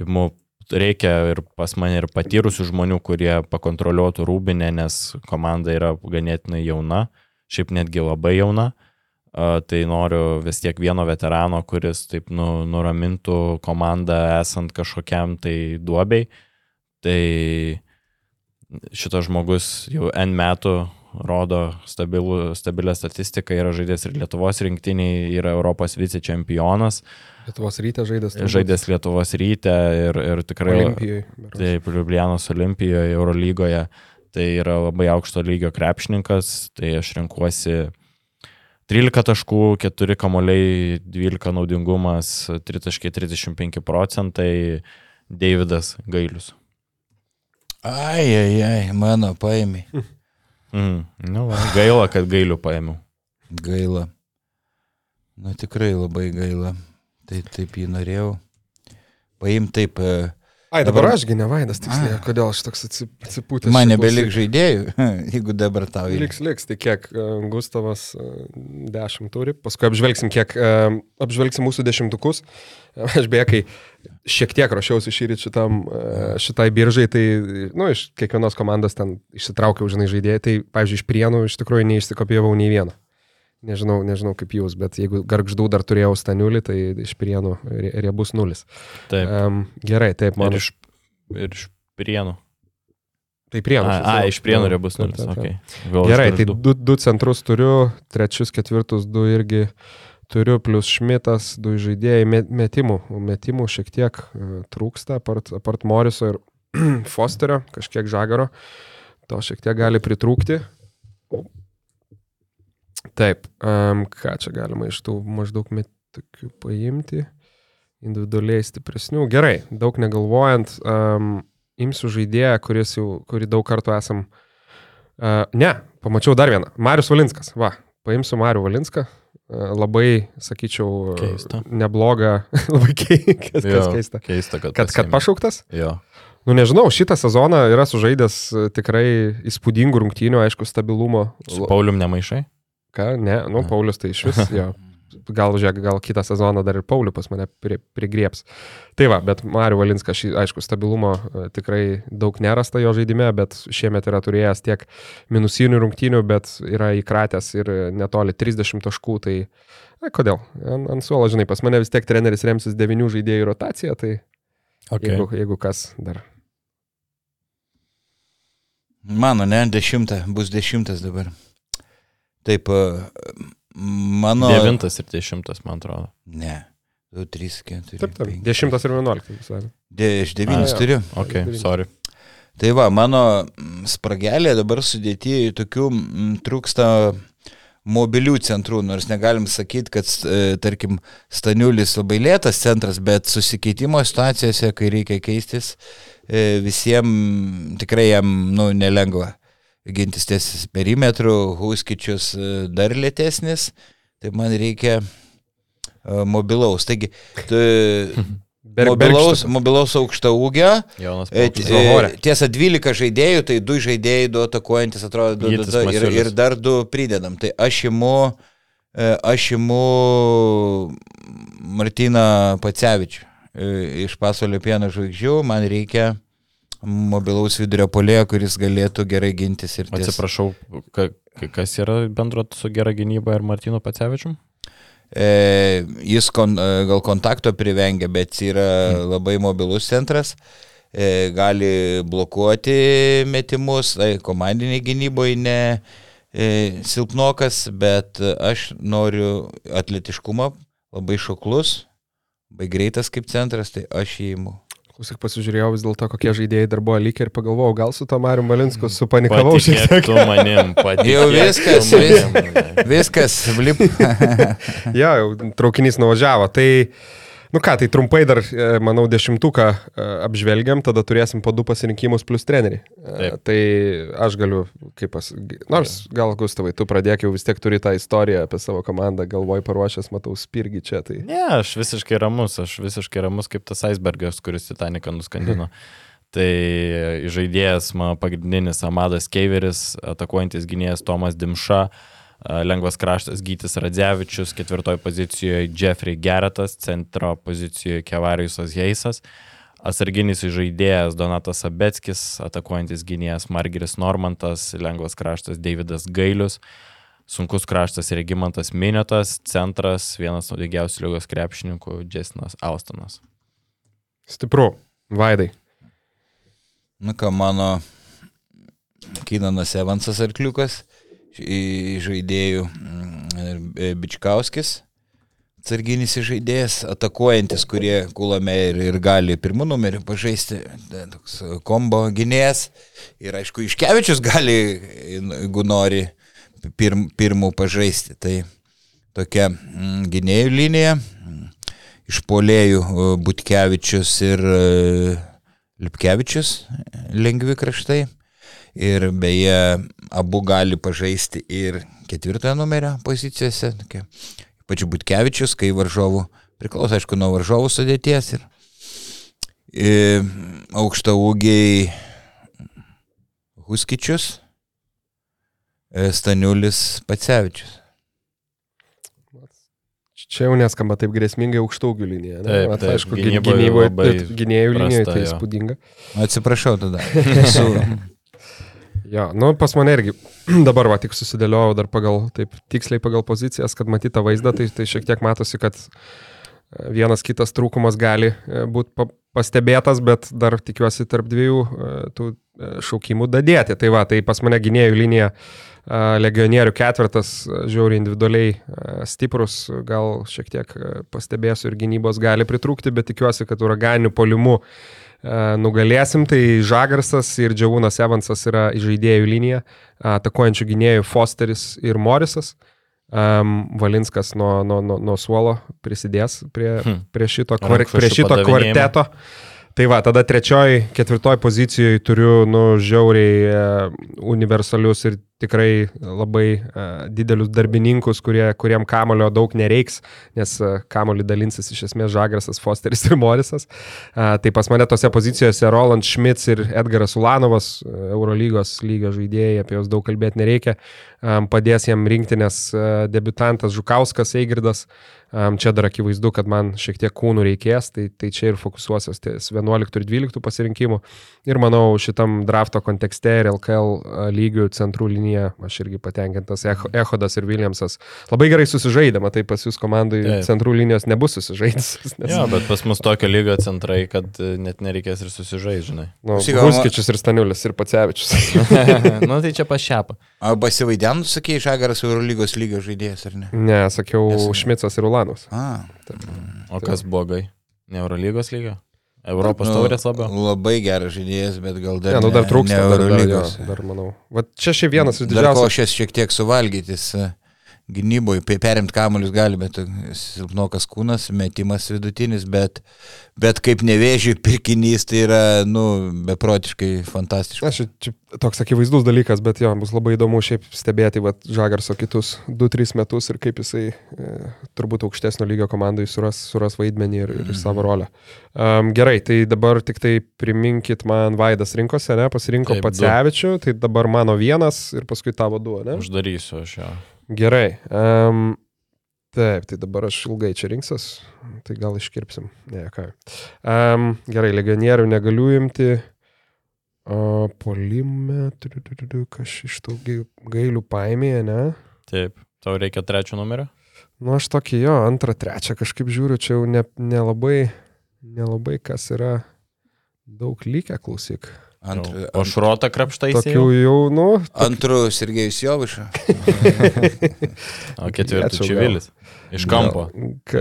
Imu reikia ir pas mane ir patyrusių žmonių, kurie pakontroliuotų rūbinę, nes komanda yra ganėtinai jauna, šiaip netgi labai jauna tai noriu vis tiek vieno veterano, kuris taip nu, nuramintų komandą esant kažkokiam tai duobiai. Tai šitas žmogus jau N metų rodo stabilų, stabilę statistiką, yra žaidęs ir Lietuvos rinktiniai, yra Europos vicečempionas. Lietuvos ryte žaidęs. Žaidęs Lietuvos ryte ir, ir tikrai. Olimpijoje. Taip, Liublianos Olimpijoje, Eurolygoje. Tai yra labai aukšto lygio krepšininkas, tai aš renkuosi 13 taškų, 4 kamoliai, 12 naudingumas, 3.35 procentai, Davidas Gailius. Ai, ai, ai, mano paėmė. Mm, nu, va, gaila, kad gailių paėmiau. Gaila. Nu, tikrai labai gaila. Tai taip jį norėjau. Paim taip. Uh, Ai, dabar, dabar ašgi ne Vaidas, tiksliai, kodėl aš toks atsipūtęs. Man nebelik žaidėjų, jeigu dabar tau. Liks, liks, tai kiek uh, Gustavas uh, dešimt turi, paskui apžvelgsim, kiek uh, apžvelgsim mūsų dešimtukus. Aš beje, kai šiek tiek ruošiausi šį rytą šitam, šitai biržai, tai, nu, iš kiekvienos komandos ten išsitraukiau, žinai, žaidėjai, tai, pavyzdžiui, iš prienų iš tikrųjų neišsikopijavau nei vieną. Nežinau, nežinau kaip jūs, bet jeigu garždų dar turėjau staniulį, tai iš prienų riebus nulis. Taip. Um, gerai, taip, man. Ir iš, ir iš prienų. Tai prienų. A, a iš prienų riebus nulis. Okay. Gal gerai, tai du, du centrus turiu, trečius, ketvirtus du irgi turiu, plus Šmitas, du žaidėjai metimų. Metimų šiek tiek uh, trūksta, apart, apart Moriso ir Fosterio, kažkiek žagaro. To šiek tiek gali pritrūkti. Taip, um, ką čia galima iš tų maždaug metokių paimti, individualiai stipresnių. Gerai, daug negalvojant, um, imsiu žaidėją, kuris jau, kurį daug kartų esam. Uh, ne, pamačiau dar vieną. Marius Valinskas. Va, paimsiu Mariu Valinską. Uh, labai, sakyčiau, keista. neblogą, labai keista. Kas keista. Keista, kad, kad, kad pašauktas? Jo. Nu nežinau, šitą sezoną yra sužaidęs tikrai įspūdingų rungtynių, aišku, stabilumo. Su Paulium nemaišai? Ką? Ne, nu, Paulius tai iš vis, jo. gal, žiūrėk, gal kitą sezoną dar ir Paulių pas mane pri, prigrieps. Tai va, bet Mariu Valinskas, aišku, stabilumo e, tikrai daug nerasta jo žaidime, bet šiemet yra turėjęs tiek minusinių rungtynių, bet yra įkratęs ir netoli 30 taškų, tai na, kodėl? Ant, ant suolo, žinai, pas mane vis tiek treneris remsis 9 žaidėjų rotacija, tai okay. jeigu, jeigu kas dar. Mano, ne, dešimta, bus dešimtas dabar. Taip, e, mano. Devintas ir dešimtas, man atrodo. Ne. 2, 3, 4. Taip, taip. 10 ir 11. Visai. De, aš 9 jo. turiu. Ok, sorry. Tai va, mano mm, spragelė dabar sudėti tokių m, trūksta mobilių centrų, nors negalim sakyti, kad, e, tarkim, Staniulis labai lėtas centras, bet susikeitimo situacijose, kai reikia keistis, e, visiems tikrai jam, nu, nelengva gintis ties perimetrų, Huskičius e, dar lėtesnis, tai man reikia e, mobilaus. Taigi, tu, Ber- mobilaus, mobilaus aukšta ūgio. Jonas E, Tiesa, 12 žaidėjų, tai 2 žaidėjai, 2 atakuojantis, atrodo, du, du, Gytis du, ir, ir dar 2 pridedam. Tai aš imu, aš imu Martyną Pacevičių iš pasaulio pieno žvaigždžių, man reikia mobilaus vidurio polėjo, kuris galėtų gerai gintis ir ties- Atsiprašau, ka, ka- kas yra bendro su gera gynyba ir Martinu Pacevičium? E, jis kon, e, gal kontakto privengia, bet yra labai mobilus centras, e, gali blokuoti metimus, tai komandiniai gynyboje ne e, silpnokas, bet aš noriu atletiškumą, labai šoklus, labai greitas kaip centras, tai aš įimu. Klausyk, pasižiūrėjau vis dėlto, kokie žaidėjai dar buvo likę ir pagalvojau, gal su to Mariu Malinsku supanikavau šiek tiek. tu manim, patikėk Jau viskas, manim. Viskas, blip. Ja, jau traukinys nuvažiavo. Tai, nu ką, tai trumpai dar, e, manau, dešimtuką e, apžvelgiam, tada turėsim po du pasirinkimus plus trenerių. E, Taip. Tai aš galiu, kaip pas... Nors gal, Gustavai, tu pradėk jau vis tiek turi tą istoriją apie savo komandą, galvoj paruošęs, matau, spirgi čia. Tai... Ne, aš visiškai ramus, aš visiškai ramus kaip tas icebergas, kuris Titaniką nuskandino. Tai žaidėjas mano pagrindinis Amadas Keiveris, atakuojantis gynėjas Tomas Dimša, a, lengvas kraštas Gytis Radzevičius, ketvirtoje pozicijoje Jeffrey Geretas, centro pozicijoje Kevarijusas Heisas, atsarginis žaidėjas Donatas Abeckis, atakuojantis gynėjas Margeris Normantas, lengvas kraštas Davidas Gailius, sunkus kraštas Regimantas Minėtas, centras vienas naudingiausių lygos krepšininkų Jessinas Alstonas. Stipru. Vaidai. Nu ką, mano Kynanas Evansas arkliukas, žaidėjų mm, e, Bičkauskis, atsarginis žaidėjas, atakuojantis, kurie kulame ir, ir gali pirmų numerių pažaisti, toks kombo gynėjas. Ir aišku, Iškevičius gali, jeigu nori, pirm, pirmų pažaisti. Tai tokia mm, gynėjų linija. Mm, Iš polėjų e, Butkevičius ir e, Lipkevičius, lengvi kraštai. Ir beje, abu gali pažaisti ir ketvirtojo numerio pozicijose. Tokia, ypač Butkevičius, kai varžovų, priklauso aišku nuo varžovų sudėties. Ir, ir aukšta ūgiai Huskičius, e, Staniulis Pacevičius. Čia jau neskamba taip grėsmingai aukštaugių linija. Ne? Taip, taip, aišku, gynyboj gynyboje, labai gynėjų linijoje tai įspūdinga. Atsiprašau tada. Su, Jo, nu pas mane irgi dabar va tik susidėliojau dar pagal, taip tiksliai pagal pozicijas, kad matytą vaizdą, tai, tai šiek tiek matosi, kad e, vienas kitas trūkumas gali būti pastebėtas, bet dar tikiuosi tarp dviejų e, tų e, šaukimų dadėti. Tai va, tai pas mane gynėjų linija e, legionierių ketvirtas, e, žiauriai individualiai e, stiprus, gal šiek tiek e, pastebėsiu ir gynybos gali pritrūkti, bet tikiuosi, kad uraganinių polimų e, nugalėsim. Tai Žagarsas ir Džiavūnas Evansas yra žaidėjų linija, atakuojančių gynėjų Fosteris ir Morisas. Um, Valinskas nuo, nuo, nuo, nuo suolo prisidės prie, Hm. prie šito, kvar, prie šito kvarteto. Tai va, tada trečioj, ketvirtoj pozicijoje turiu, nu, žiauriai e, universalius ir tikrai labai uh, didelius darbininkus, kurie, kuriem kamulio daug nereiks, nes uh, kamulį dalinsis iš esmės Žagresas, Fosteris ir Morisas. Uh, tai pas mane tose pozicijose Roland Schmitz ir Edgaras Ulanovas, uh, Eurolygos lygio žaidėjai, apie juos daug kalbėti nereikia, um, padės jam rinktinės uh, debutantas Žukauskas Eigirdas. Um, čia dar akivaizdu, kad man šiek tiek kūnų reikės, tai, tai čia ir fokusuosios ties 11 ir 12 pasirinkimų. Ir manau, šitam drafto kontekste ir LKL lygių centrų linija, aš irgi patenkintas, Ehodas ir Williamsas. Labai gerai susižaidė, matai, pas jūs komandai Taip. centrų linijos nebus susižaidęs. Nes... Jo, bet pas mus tokio lygio centrai, kad e, net nereikės ir susižaisti, žinai. Nu, Ruskičius ir Staniulis ir Pacevičius. nu, tai čia pašiapa. Arba įsivaidėm, sakė, Žagaras Eurolygos lygio žaidėjas, ar ne? Ne, sakiau, Nes... Šmicas ir Ulanovas. A. O kas blogai? Ne Eurolygos lygio? Europos nu, taurės labiau? Labai geras žaidėjas, bet gal dar... Ne, nu dar trūksta Eurolygos. Dar, dar, dar manau. Va čia šiaip vienas iš didžiausių. Dar košės šiek tiek suvalgytis. Uh, gynyboje, perimt kamuolius gali, bet silpnokas kūnas, metimas vidutinis, bet, bet kaip nevėžiai pirkinys tai yra, nu, beprotiškai fantastiškas. Aš čia toks akivaizdus dalykas, bet jo, bus labai įdomu šiaip stebėti, va, Žagarso kitus 2-3 metus ir kaip jisai e, turbūt aukštesnio lygio komandai suras, suras vaidmenį ir, ir mm. savo rolę. Um, gerai, tai dabar tik tai priminkit man Vaidas rinkose, ne, pasirinko Pacevičių, tai dabar mano vienas ir paskui tavo du, ne? Uždarysiu aš jo. Gerai. Um, taip, tai dabar aš ilgai čia rinksiuos, tai gal iškirpsim. Ne, ką. Um, gerai, legionierių negaliu imti. O polime, kas iš tų gailių paėmė, ne? Taip, tau reikia trečio numerio? Nu, aš tokį jo, antrą, trečią kažkaip žiūriu, čia jau nelabai, ne nelabai kas yra daug likę, klausyk. Antrą, o šrotą krapštai. Tokių jau, nu. Tokių... Antrų Sergejus Jovišą. o ketvirtų Čivilis. Iš kampo.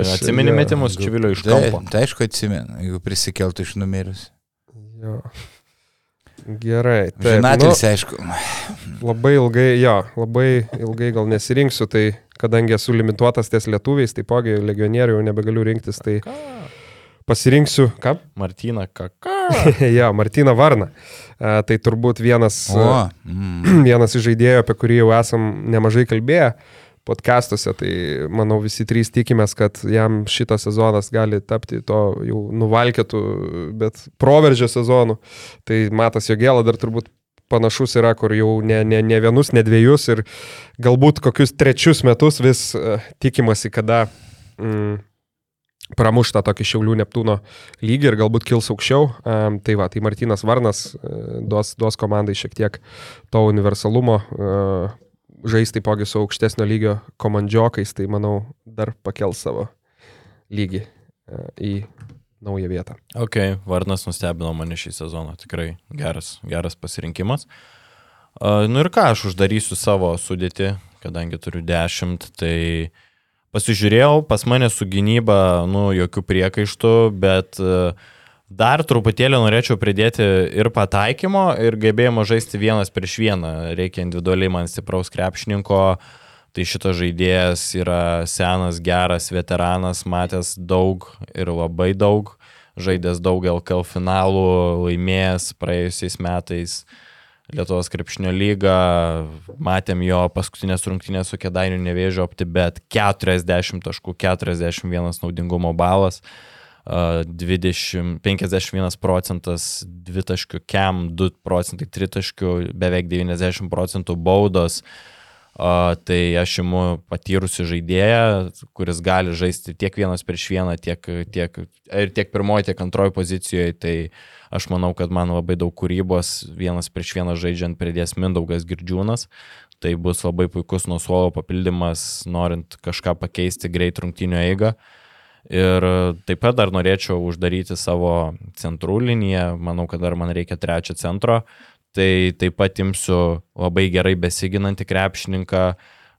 Atsimeni metimus Čivilio iš kampo. Tai, tai aišku atsimenu, jeigu prisikeltų iš numerius. Jo. Gerai. Žinatelis, nu, aišku. Labai ilgai, jo, labai ilgai gal nesirinksiu, tai kadangi esu limituotas ties lietuviais, taipogi legionierių jau nebegaliu rinktis, tai... Ką? Pasirinksiu, ką? Martyną Kaka. jo, Martyną Varną. A, tai turbūt vienas, o, mm. vienas iš žaidėjų, apie kurį jau esam nemažai kalbėję podcastuose, tai manau visi trys tikimės, kad jam šitas sezonas gali tapti to jau nuvalkėtų, bet proveržio sezonu. Tai matas jo gėlą dar turbūt panašus yra, kur jau ne, ne, ne vienus, ne dviejus ir galbūt kokius trečius metus vis uh, tikimasi, kada mm, pramuš tą tokį Šiaulių Neptūno lygį ir galbūt kils aukščiau. Tai va, tai Martinas Varnas uh, duos, duos komandai šiek tiek to universalumo, uh, žais taipogi su aukštesnio lygio komandžiokais, tai manau dar pakels savo lygį uh, į naują vietą. Ok, Varnas nustebino mane šį sezoną, tikrai geras, geras pasirinkimas. Nu ir ką, aš uždarysiu savo sudėti, kadangi turiu 10, tai uh, pasižiūrėjau, pas mane su gynyba, nu, jokių priekaištų, bet e, dar truputėlį norėčiau pridėti ir pataikymo, ir gebėjimo žaisti vienas prieš vieną. Reikia individualiai man stipraus krepšininko. Tai šitas žaidėjas yra senas, geras veteranas, matęs daug ir labai daug, žaidęs daug LKL finalų, laimėjęs praėjusiais metais. Uh, Lietuvos krepšinio lygą, matėm jo paskutinės rungtynės su Kedainiu nevėžio opti, bet 40 taškų, 41 naudingumo balas, 20, 51 procentas dvitaškių kem, 2 procentai tritaškių, beveik 90 procentų baudos. Uh, tai aš imu patyrusi žaidėją, kuris gali žaisti tiek vienas prieš vieną, tiek, tiek, ir tiek pirmoji, tiek antroji pozicijoje. Tai uh, Aš manau, kad man labai daug kūrybos vienas prieš vieną žaidžiant pridės Mindaugas Girdžiūnas. Tai bus labai puikus nuo suolo papildymas, norint kažką pakeisti greit rungtinio eigą. Ir taip pat dar norėčiau uždaryti savo centrų liniją, manau, kad dar man reikia trečio centro. Tai taip pat imsiu labai gerai besiginantį krepšininką.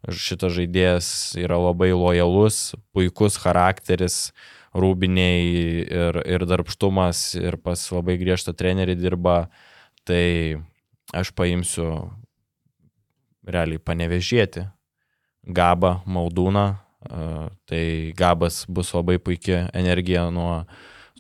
Šitas žaidėjas yra labai lojalus, puikus charakteris, rūbiniai ir, ir darbštumas ir pas labai griežtą trenerį dirba, tai aš paimsiu realiai panevežėti Gabą, Maudūną, tai Gabas bus labai puikia energija nuo,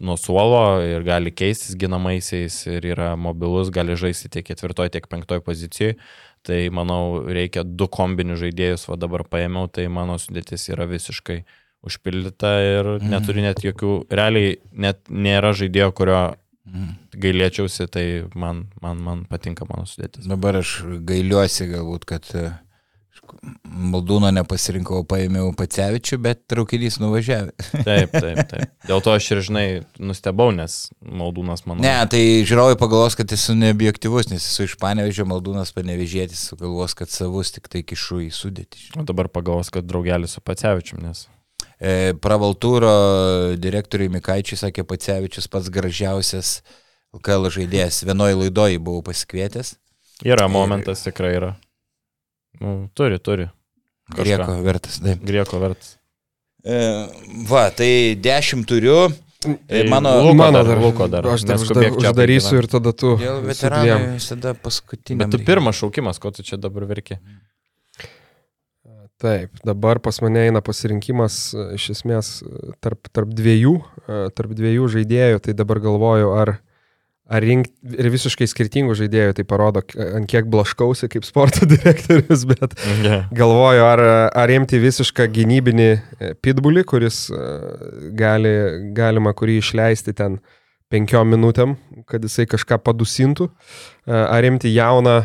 nuo suolo ir gali keistis ginamaisiais ir yra mobilus, gali žaisti tiek ketvirtoje, tiek penktoje pozicijoje. Tai manau, reikia du kombinių žaidėjus, va dabar paėmiau, tai mano sudėtis yra visiškai užpildyta ir mhm. neturi net jokių, realiai net nėra žaidėjo, kurio mhm. gailėčiausi, tai man, man, man patinka mano sudėtis. Dabar aš gailiuosi galbūt, kad uh, Maldūno nepasirinkau, paėmiau Pacevičių, bet traukinys nuvažiavė. taip, taip, taip. Dėl to aš ir, žinai, nustebau, nes Maldūnas mano. Ne, tai žiūrovai pagalvos, kad esu neobjektivus, nes esu iš Panevežio, Maldūnas panevežėtis, galvos, kad savus tik tai kišu į sudėtį. O dabar pagalvos, kad draugelis su Pacevičium, nes. E, Pravaltūro direktoriui Mikaičiui sakė Pacevičius pats gražiausias LKL žaidėjas. Vienoje laidoje buvau pasikvietęs. Yra momentas, ir... tikrai yra. Nu, turi, turi. Kažką. Grieko vertas, taip. Grieko vertas. E, va, tai dešimt turiu. Tai mano, Luko mano dar, Luko dar. Aš dar uždar, uždarysiu ir tada tu. Dėl veteranų visada paskutinį. Bet tu pirmas šaukimas, ko tu čia dabar verki? Taip, dabar pas mane eina pasirinkimas iš esmės tarp, tarp, dviejų, tarp dviejų žaidėjų, tai dabar galvoju, ar ar rinkti ir visiškai skirtingų žaidėjų, tai parodo, ant kiek blaškausi kaip sporto direktorius, bet yeah. galvoju, ar, ar imti visišką gynybinį e, pitbulį, kuris e, gali, galima kurį išleisti ten penkiom minutėm, kad jisai kažką padusintų, e, ar imti jauną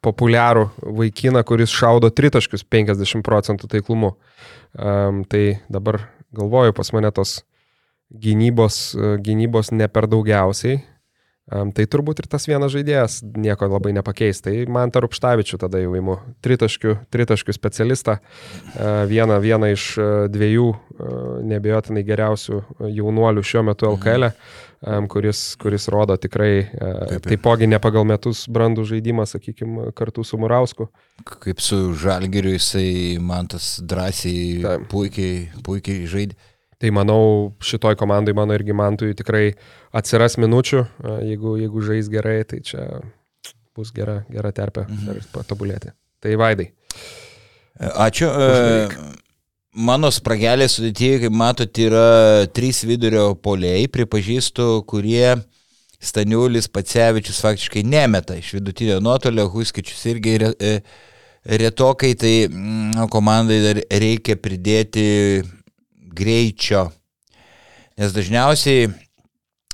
populiarų vaikiną, kuris šaudo tritaškius 50 procentų taiklumu. Um, tai dabar galvoju, pas mane tos gynybos, gynybos ne per daugiausiai, tai turbūt ir tas vienas žaidėjas nieko labai nepakeis. Tai man tą Rupštavičių tada jau įimu. Tritaškių, tritaškių specialistą. Vieną, vieną iš dviejų nebejotinai geriausių jaunuolių šiuo metu LKL, um, kuris, kuris rodo tikrai taip, taipogi ne pagal metus brandų žaidimą, sakykime, kartu su Murausku. Kaip su Žalgiriu jisai man tas drąsiai taip. puikiai, puikiai žaidė. Tai manau, šitoj komandai mano irgi mantui tikrai atsiras minučių, jeigu, jeigu žais gerai, tai čia bus gera, gera terpė mhm. patobulėti. Tai vaidai. Ačiū. Uždaryk. Mano spragelė sudėtyje, kaip matote, yra trys vidurio poliai, pripažįstu, kurie Staniulis Pacevičius faktiškai nemeta iš vidutinio nuotolio, Huskičius irgi e, retokai, tai mm, komandai dar reikia pridėti greičio. Nes dažniausiai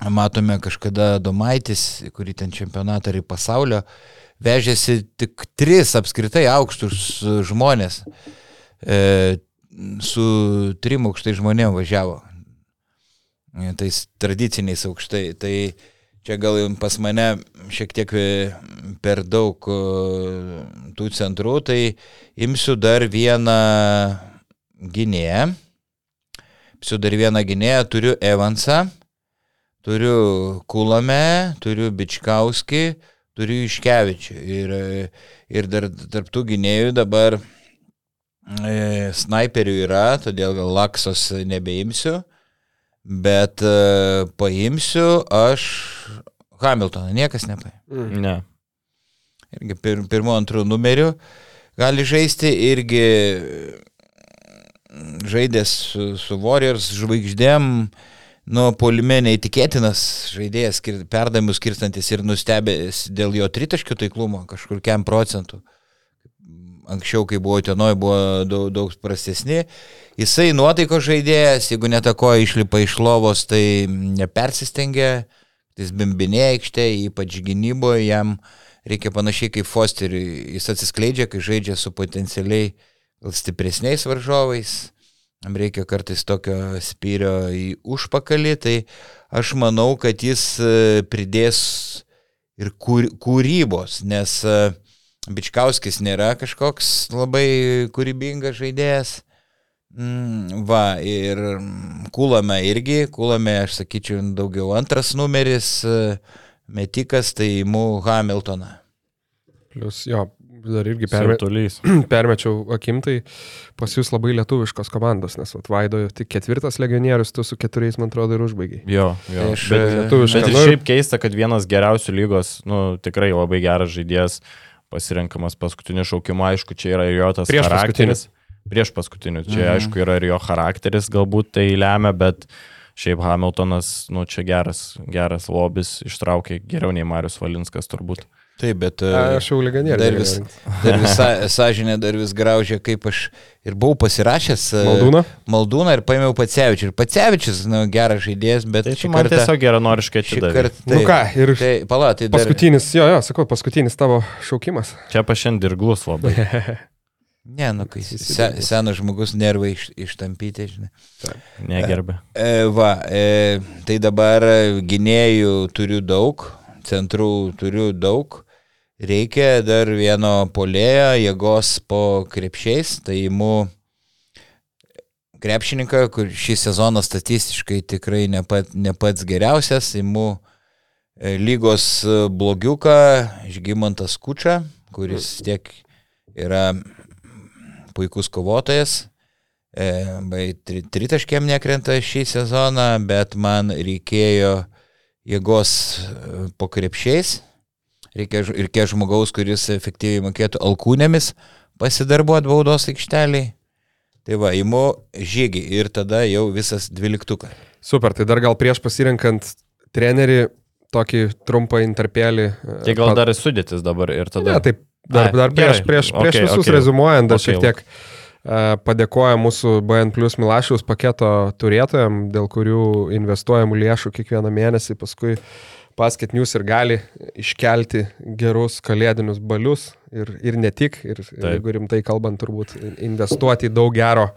matome kažkada Domaitis, kurį ten čempionatą ir pasaulio, vežėsi tik tris apskritai aukštus žmonės. E, su trim aukštai žmonėm važiavo. E, tais tradiciniais aukštai. Tai čia gal pas mane šiek tiek per daug e, tų centrų, tai imsiu dar vieną gynėją su dar vieną gynėją, turiu Evansą, turiu Kulame, turiu Bičkauskį, turiu Iškevičių. Ir, ir dar tarptų gynėjų dabar e, snaiperių yra, todėl gal Laksos nebeimsiu, bet e, paimsiu aš Hamiltoną, niekas nepaim. Mm. Ne. Irgi pir, pirmo, antrų numerių gali žaisti, irgi žaidęs su, su Warriors žvaigždėm, nu, polime neįtikėtinas žaidėjas, skir, perdavimus skirstantis ir nustebęs dėl jo tritaškių taiklumo kažkur kem procentų. Anksčiau, kai buvo tenoj, buvo daug, daug prastesni. Jisai nuotaiko žaidėjas, jeigu netako išlipa iš lovos, tai nepersistengia, jis bimbinė aikštė, ypač gynyboje, jam reikia panašiai kaip Fosteriui, jis atsiskleidžia, kai žaidžia su potencialiai gal stipresniais varžovais, jam reikia kartais tokio spyrio į užpakalį, tai aš manau, kad jis e, pridės ir kūrybos, nes e, Bičkauskis nėra kažkoks labai kūrybingas žaidėjas. Mm, va, ir Kulame irgi, Kulame, aš sakyčiau, daugiau antras numeris, e, metikas, tai Mu Hamiltoną. Plius, jo, dar irgi perme, permečiau akim, tai pas jūs labai lietuviškos komandos, nes vat, Vaido tik ketvirtas legionierius, tu su keturiais, man atrodo, ir užbaigai. Jo, jo. Iš, bet lietuviškas. Bet ir nu, šiaip keista, kad vienas geriausių lygos, nu, tikrai labai geras žaidėjas pasirenkamas paskutiniu šaukimu, aišku, čia yra jo tas prieš charakteris. Prieš paskutiniu, čia mhm. aišku yra ir jo charakteris, galbūt tai lemia, bet Šiaip Hamiltonas, nu čia geras, geras lobis, ištraukė geriau nei Marius Valinskas turbūt. Taip, bet uh, Aš jau leganierius. dar vis, dar vis sa- sąžinė dar vis graužia, kaip aš ir buvau pasirašęs uh, Maldūną? Maldūną ir paėmiau Pacevičių. Ir Pacevičius, nu, geras žaidėjas, bet Tai tu man kartą... tiesiog geranoriškai atidavė. kartą... Nu ką, ir Tai, pala, tai dar... paskutinis, jo, jo, sakau, paskutinis tavo šaukimas. Čia pašiandien dirglus labai. Ne, nu, kai se, senas žmogus nervai iš, ištampyti, žinai. Negerbė. E, va, e, tai dabar gynėjų turiu daug, centrų turiu daug. Reikia dar vieno polėjo, jėgos po krepšiais, tai imu krepšininką, kur šį sezoną statistiškai tikrai ne, pat, ne pats geriausias, imu e, lygos blogiuką, Žygimantas Kučia, kuris tiek yra puikus kovotojas. E, bai, tri, tritaškiam nekrenta šį sezoną, bet man reikėjo jėgos e, po krepšiais. Reikia, ž- reikia žmogaus, kuris efektyviai mokėtų alkūnėmis pasidarbuoti baudos aikšteliai. Tai va, imu žygį ir tada jau visas dvyliktukas. Super, tai dar gal prieš pasirinkant trenerį tokį trumpą interpelį. Tai gal pa- dar sudėtis dabar ir tada. Ne, taip, dar, Ai, dar prieš, prieš, prieš Okay, visus okay. rezumuojant, dar Okay. šiek tiek uh, padėkoja mūsų BN Plus Milašiaus paketo turėtojam, dėl kurių investuojamų lėšų kiekvieną mėnesį paskui Basket News ir gali iškelti gerus kalėdinius balius ir, ir ne tik, ir, Taip. jeigu rimtai kalbant, turbūt investuoti į daug gero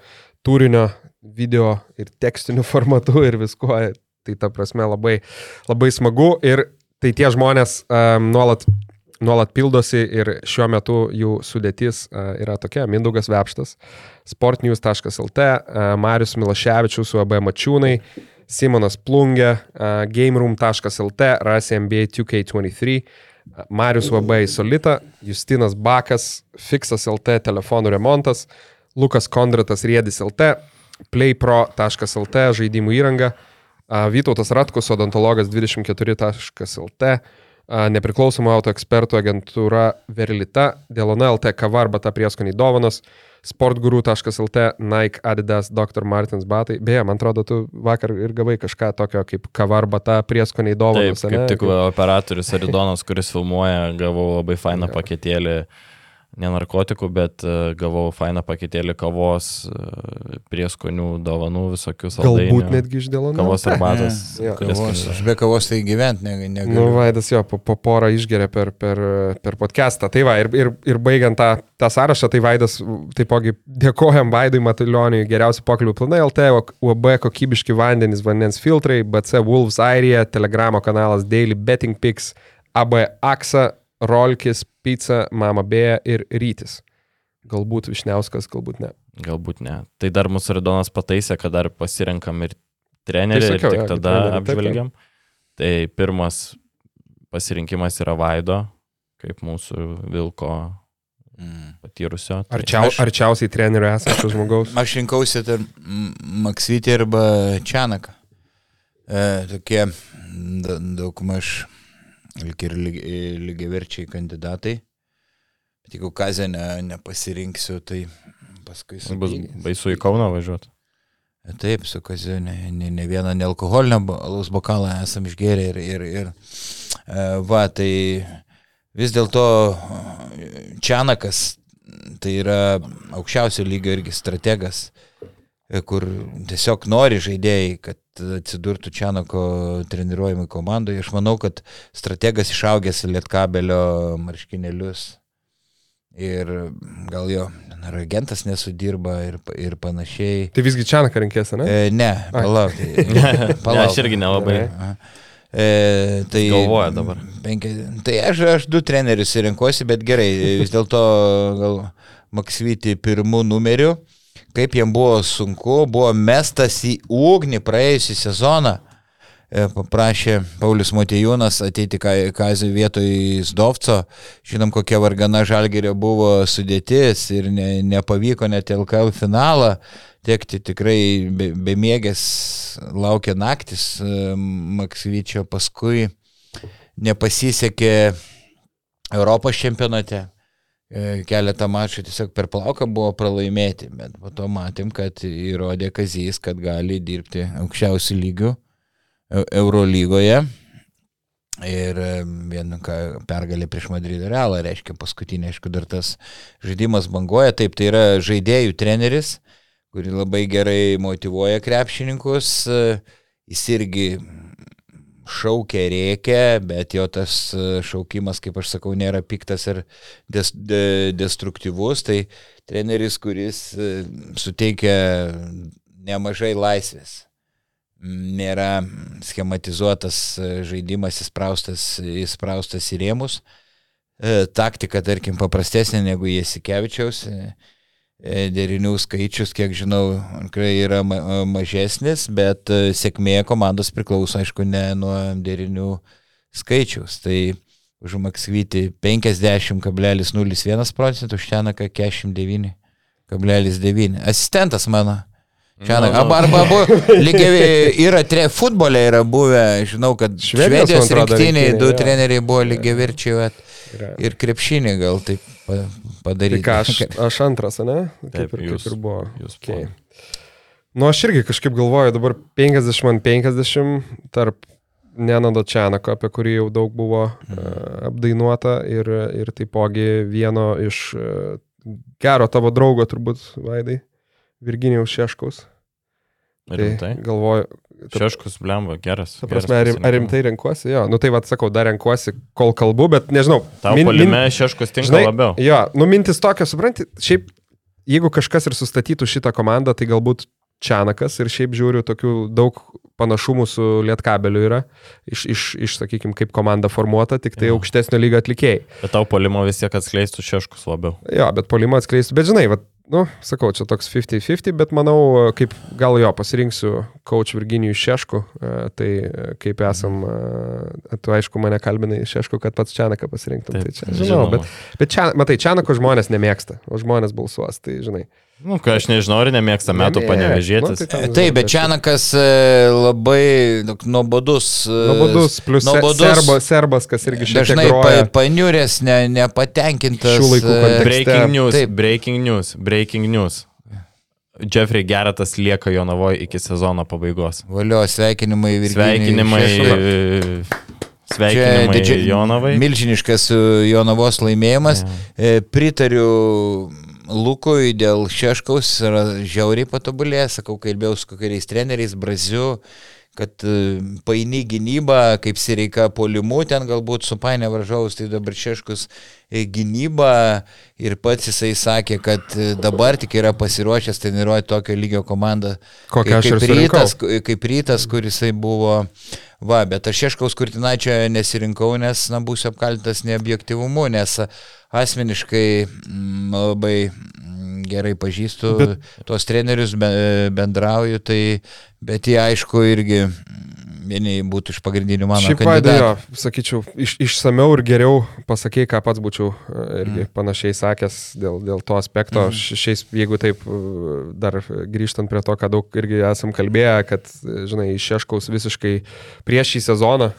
turinio, video ir tekstinių formatų ir viskuo. Tai ta prasme labai, labai smagu ir tai tie žmonės um, nuolat nuolat pildosi ir šiuo metu jų sudėtis a, yra tokia. Mindaugas Vepštas, sportnews.lt, a, Marius Milaševičius, UAB Mačiūnai, Simonas Plungė, a, GameRoom.lt, rasi NBA 2K23, a, Marius UAB Solita, Justinas Bakas, Fixas LT, telefonų remontas, Lukas Kondratas Riedis LT, playpro.lt, žaidimų įranga, a, Vytautas Ratkus, odontologas 24.lt, a, nepriklausoma auto ekspertų agentūra Verlita, Delona LT kava arba ta prieskoniai dovanos, sportguru.lt, Nike, Adidas, Dr. Martins batai. Beje, man atrodo, tu vakar ir gavai kažką tokio kaip kava arba ta prieskoniai Taip, dovanos. kaip tik operatorius Aridonas, kuris filmuoja, gavau labai fainą paketėlį, ne narkotikų, bet e, gavau fainą paketėlį kavos, e, prieskonių, dovanų, visokių saldainių. Galbūt netgi iš Delona. Kavos arbatos. Jo. kurias Kavos, aš be kavos tai gyventi ne, negaliu. Nu, Vaidas jo, po, po porą išgeria per, per, per podcastą. Tai va, ir, ir, ir baigiant tą, tą sąrašą, tai Vaidas, taipogi dėkojam Vaidui Matulioniui, geriausi pokalbių planai LT, UAB kokybiški vandenys, vandens filtrai, BC Wolves Airija, Telegramo kanalas Daily Betting Picks, AB Aksa, Rolkis, Pizza, Mama Bėja ir Rytis. Galbūt Višniauskas, galbūt ne. Galbūt ne. Tai dar mūsų Aridonas pataisė, kad dar pasirenkam ir trenerį Tai ir sakiau, tik jo, tada trenerių, taip, taip. apžvelgiam. Tai pirmas pasirinkimas yra Vaido, kaip mūsų Vilko Mm. patyrusio. Tai Arčiau, Aš- arčiausiai trenerių esančio žmogaus. Aš rinkausi tarp M- Maksvytį arba Čianaką. E, tokie da- daugmaž lyg ir lygi- lygiaverčiai kandidatai. Bet jeigu kazę ne, nepasirinksiu, tai paskui. Bus baisu į Kauną važiuoti. Taip, su kaziu ne, ne, ne vieną nealkoholinę alaus bokalą esam išgėrę ir, ir, ir e, va, tai vis dėlto e, Čianakas tai yra aukščiausio lygio irgi strategas, e, kur tiesiog nori žaidėjai, kad atsidurtų Čianako treniruojimai komandoje. Aš manau, kad strategas išaugęs lietkabelio marškinėlius ir gal jo ten ar agentas nesudirba ir, ir panašiai. Tai visgi Čianaką rinkėsi, ne? E, ne, palauk. Tai, Ne, palauk. aš irgi nelabai. Aha. E, tai, Galvoja dabar. Penki, tai aš, aš du trenerius renkuosi, bet gerai, vis dėlto gal Maksvyti pirmų numerių. Kaip jam buvo sunku, buvo mestas į ugnį praėjusią sezoną. E, Paprašė Paulius Motejūnas ateiti kazį vietoj Zdovco. Žinom, kokia vargana žalgerio buvo sudėtis ir ne, nepavyko net LKL finalą tekti tikrai be, bemiegės laukia naktis e, Maksvyčio, paskui nepasisekė Europos čempionate. E, keletą mačų tiesiog per plauką buvo pralaimėti, bet po to matėm, kad įrodė Kazys, kad gali dirbti aukščiausių lygių Eurolygoje. Ir e, vien ką pergalė prieš Madrido Realą reiškia paskutinė, aišku, dar tas žaidimas banguoja. Taip, tai yra žaidėjų treneris, kuri labai gerai motivuoja krepšininkus. E, Jis irgi šaukia, rėkia, bet jo tas e, šaukimas, kaip aš sakau, nėra piktas ir des, de, destruktyvus. Tai treneris, kuris e, suteikia nemažai laisvės. Nėra schematizuotas e, žaidimas įspraustas, įspraustas į rėmus. Taktika, tarkim, paprastesnė negu Jasikevičiaus. E, Derinių skaičius, kiek žinau, tikrai yra ma- mažesnis, bet e, sėkmė komandos priklauso, aišku, ne nuo derinių skaičiaus. Tai už Maksvitį 50,01 procentų, už Tenaką 49,9. Asistentas mano. Šiandien, Nu, arba, arba abu, lygiai yra, tre, futbole yra buvę, žinau, kad Švedijos, Švedijos rinktiniai, du treneriai buvo lygiai virčiai Yra. ir krepšinį gal taip pa- Tai padaryti. ką, aš, aš antras, ne? Taip, Kaip ir, jūs- kaip ir buvo. jūs Okay. Nu, aš irgi kažkaip galvoju, dabar 50 man 50 tarp Nenado Čianako, apie kurį jau daug buvo uh, apdainuota ir, ir taipogi vieno iš uh, gero tavo draugo, turbūt, Vaidai, Virginijaus Šeškaus. Rimtai. Tai galvoju, Šeškus blemba, geras. ta prasme, geras ar, rim- ar rimtai renkuosi? Jo, nu tai vad sakau, dar renkuosi, kol kalbu, bet nežinau. Tau min, polime Šeškus tinka žinai, labiau. Jo, nu mintis tokia, supranti, šiaip jeigu kažkas ir sustatytų šitą komandą, tai galbūt Čianakas ir šiaip žiūriu tokių daug panašumų su Lietkabeliu yra, iš, iš, iš sakykime, kaip komanda formuota, tik tai Jo. aukštesnio lygio atlikėjai. Bet tau polimo vis tiek atskleistų Šeškus labiau. Jo, bet polimą atskleisiu, bet žinai, vat, nu, sakau, čia toks 50-50, bet manau, kaip gal jo pasirinksiu coach Virginijų Šešku, e, tai e, kaip esam, e, tu aišku mane kalbinai Šešku, kad pats Čianaką pasirinktum. Tai čia, žinau, bet, bet čia, matai, Čianako žmonės nemėgsta, o žmonės balsuos, tai žinai. Nu, ką aš nežinau, ar nemėgsta metų panevežėtis. Nu, tai ten- Taip, bet Čianakas e, labai nuobodus. e, Nuobodus, plus nuobodus, serbas, serbas, kas irgi šiek tiek Dažnai pa, groja. paniuręs, ne, nepatenkintas. Šių laikų e, kontekste. Breaking news, Taip. breaking news, breaking news. Jeffrey Geratas lieka Jonavoje iki sezono pabaigos. Valio, sveikinimai Virginijui Sveikinimai. Šeškui. Sveikinimai didži- Jonavai. Milžiniškas e, Jonavos laimėjimas. E, Pritariu Lukui dėl Šeškaus, yra žiauriai patobulėjęs, sakau, kalbėjau su kokiais treneriais, Braziu, kad e, paini gynyba, kaip Sireika polimu, ten galbūt supainė varžovus, tai dabar Šeškus e, gynyba ir pats jisai sakė, kad e, dabar tik yra pasiruošęs treniruoti tokio lygio komandą. Ir kaip surinkau. rytas, kaip rytas, kur jisai buvo. Va, bet aš Šeškaus Kurtinaičio nesirinkau, nes, na, būsiu apkaltas neobjektivumu, nes asmeniškai mm, labai gerai pažįstu bet... tuos trenerius, be, bendrauju, tai, bet jie aišku irgi mm, vieni būtų iš pagrindinių mano Šiaip vaidai, jo, sakyčiau, iš, išsameu ir geriau pasakė, ką pats būčiau e, irgi panašiai sakęs dėl, dėl to aspekto. Š- Šiais, jeigu taip e, dar grįžtant prie to, ką daug irgi esam kalbėję, kad, e, žinai, iš Šeškaus visiškai prieš šį sezoną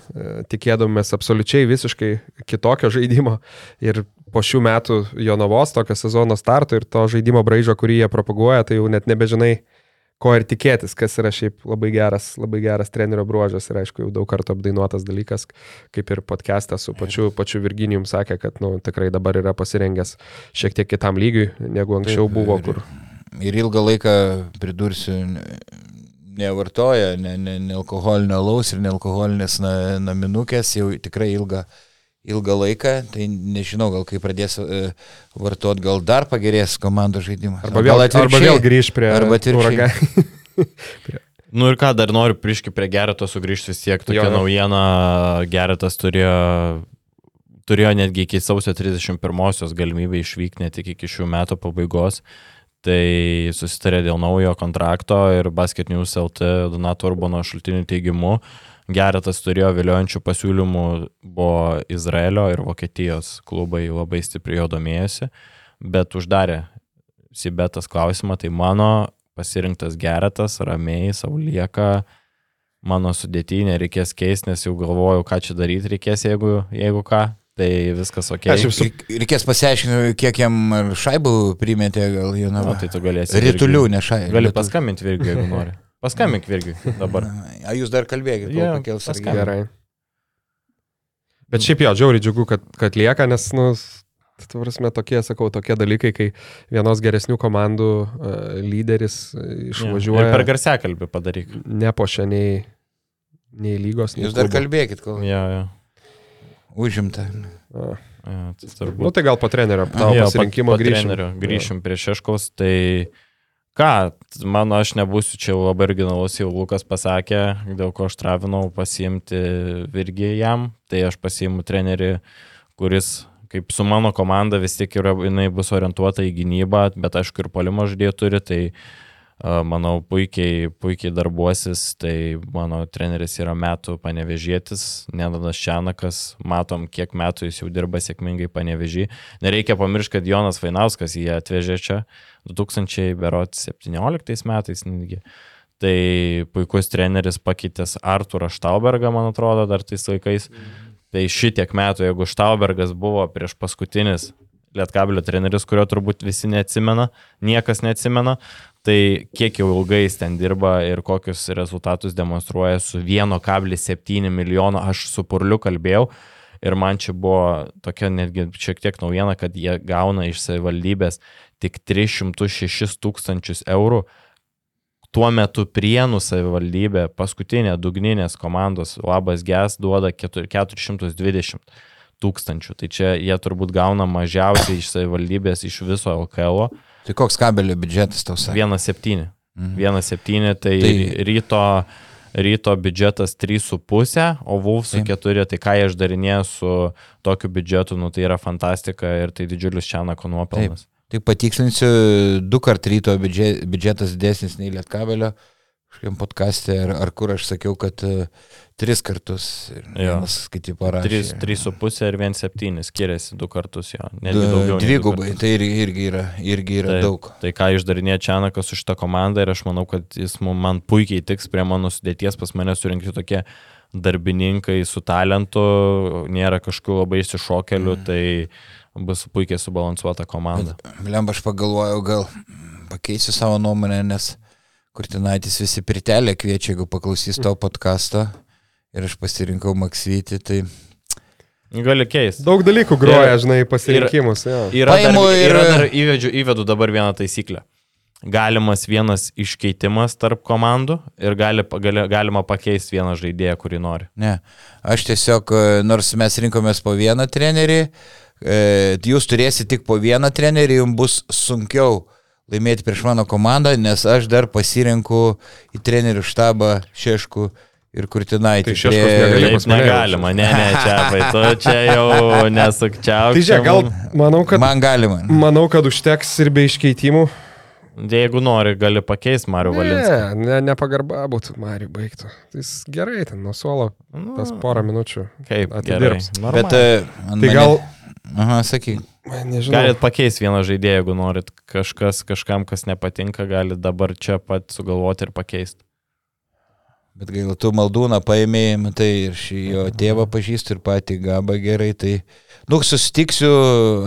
tikėdomės absoliučiai visiškai kitokio žaidimo. Ir po šių metų Jonavos tokio sezono starto ir to žaidimo braižo, kurį jie propaguoja, tai jau net nebežinai, ko ir tikėtis, kas yra šiaip labai geras, labai geras trenerio bruožas ir aišku, jau daug kartų apdainuotas dalykas, kaip ir podcast'e su pačiu, pačiu Virginijum sakė, kad nu, tikrai dabar yra pasirengęs šiek tiek kitam lygiui, negu anksčiau Taip, buvo, ir- kur Ir ilgą laiką, pridursiu, ne- nevartoja ne, ne, ne alkoholinio laus ir ne alkoholinės na, naminukės jau tikrai ilgą, ilgą laiką. Tai nežinau, gal kai pradės e, vartot, gal dar pagerės komandos žaidimas. arba vėl, arba vėl grįž prie Arba atvirkščiai. Nu ir ką, dar noriu prieški prie Gereto sugrįžti vis tiek. Tokia Jo, jo. naujiena, Geretas turėjo, turėjo netgi iki sausio 31-osios galimybę išvykti, ne tik iki šių metų pabaigos. Tai susitarė dėl naujo kontrakto ir Basket News LT Donato Urbano šaltinių teigimu. Geretas turėjo viliojančių pasiūlymų, buvo Izraelio ir Vokietijos klubai labai stipriai jo domėjosi, bet uždarė Sibetas klausimą, tai mano pasirinktas Geretas, ramiai, saulieka, mano sudėtinė reikės keisti, nes jau galvojau, ką čia daryti reikės, jeigu, jeigu ką. Tai viskas ok. Aš jau su- Reik- Reikės pasiaiškinti, kiek jam šaibų primetė, gal jau Na, na. tai tu galėsi. Rytulių, ne šaibų. Gali paskambinti Virgiui, jeigu nori. Paskambink Virgiui dabar. A jūs dar kalbėkite, kol pakels sargelį. Gerai. Bet šiaip jo, džiauriai džiugu, kad, kad lieka, nes, nu, tvarsime tokie, sakau, tokie dalykai, kai vienos geresnių komandų uh, lyderis uh, Ir išvažiuoja. per garsiakalbį padaryk. Nepošia nei, nei lygos, nei Jūs dar klubo. kalbėkit, kol Jo, jo. užimta. A. jo tai turbūt. Nu tai gal po trenerio tavo pasirinkimo po- po grįšim. trenerio Grįšim prie Šeškaus, tai ką, mano aš nebūsiu čia labai originalus, jau Lukas pasakė, dėl ko aš travinau pasiimti Virgį jam, tai aš pasiimu trenerį, kuris kaip su mano komanda vis tiek yra, jinai bus orientuota į gynybą, bet aišku ir polimo žaidėjų turi, tai a, manau puikiai, puikiai darbuosis, tai mano treneris yra metų panevežėtis, Nedanas Čianakas, matom, kiek metų jis jau dirba sėkmingai panevežį. Nereikia pamiršti, kad Jonas Vainauskas jį atvežė čia 2017 metais netgi. Tai puikus treneris pakeitęs Arturą Štaubergą, man atrodo, dar tais laikais. Tai šitiek metų, jeigu Štaubergas buvo prieš paskutinis Lietkabilio treneris, kurio turbūt visi neatsimena, niekas neatsimena, tai kiek jau ilgai jis ten dirba ir kokius rezultatus demonstruoja su 1,7 milijono, aš su Purliu kalbėjau ir man čia buvo tokia netgi šiek tiek naujiena, kad jie gauna iš savivaldybės tik 306 tūkstančius eurų. Tuo metu Prienų savivaldybė, paskutinė dugninės komandos Labas Ges duoda ketur- 420 tūkstančių. Tai čia jie turbūt gauna mažiausiai iš savivaldybės iš viso LKL. Tai koks kabelio biudžetas tau sakė? 1,7. Mhm. 1,7 tai, Tai- tai ryto, ryto biudžetas 3,5, o Vulfsų Taip. 4, tai ką jie išdarinėja su tokiu biudžetu, nu tai yra fantastika ir tai didžiulis Čianako nuopelnas. Tai patikslinsiu, du kart ryto biudžet, biudžetas didesnis nei Lietkabelio. Kažkokiam podcast'e ar, ar kur aš sakiau, kad uh, tris kartus. Vienas kiti parašė. 3,5 ir 1,7 skiriasi du kartus jo. Netgi Du- daugiau. du Dvigubai, kartus. tai irgi, irgi yra, irgi yra Taip. daug. Tai ką išdarinė Čianakas su šitą komandą ir aš manau, kad jis man puikiai tiks prie mano sudėties, pas mane surinkti tokie darbininkai su talentu, nėra kažkokių labai išsišokelių, mm. tai bus puikiai subalansuota komanda. Lemba, aš pagalvojau, gal pakeisiu savo nuomonę, nes Kurtinaitis visi pritelė kviečia, jeigu paklausys to podcast'o. Ir aš pasirinkau Maksytį, tai Gali keisti. Daug dalykų groja, žinai, pasirinkimus. jo. Yra dar, Paimu ir- yra dar įvedžiu, įvedu dabar vieną taisyklę. Galimas vienas iškeitimas tarp komandų ir gali, gali, galima pakeisti vieną žaidėją, kurį nori. ne. Aš tiesiog, e, nors mes rinkomės po vieną trenerį, e, jūs turėsite tik po vieną trenerį, jums bus sunkiau laimėti prieš mano komandą, nes aš dar pasirinku į trenerių štabą Šeškų ir Kurtinaitį. Tai Šeškus negalima, ne, ne, čia, vai, tu čia jau nesukčiauk. Tai žiūrėk, gal manau, kad, Man galima. manau, kad užteks ir be iškeitimų. Jeigu nori, gali pakeisti Mariu Valinską. Ne, ne, nepagarba būtų, Mariu, baigtų. Tai jis gerai, ten nuo suolo tas porą minučių. Kaip atidirbs. Bet ant Tai mane- gal, Aha, sakyk. nežinau. Galit pakeisti vieną žaidėją, jeigu norit. Kažkas kažkam, kas nepatinka, gali dabar čia pat sugalvoti ir pakeisti. Bet gaila, tu maldūną paėmėjai, matai, ir šį jo tėvą pažįstu ir patį gabą gerai, tai, nu, susitiksiu,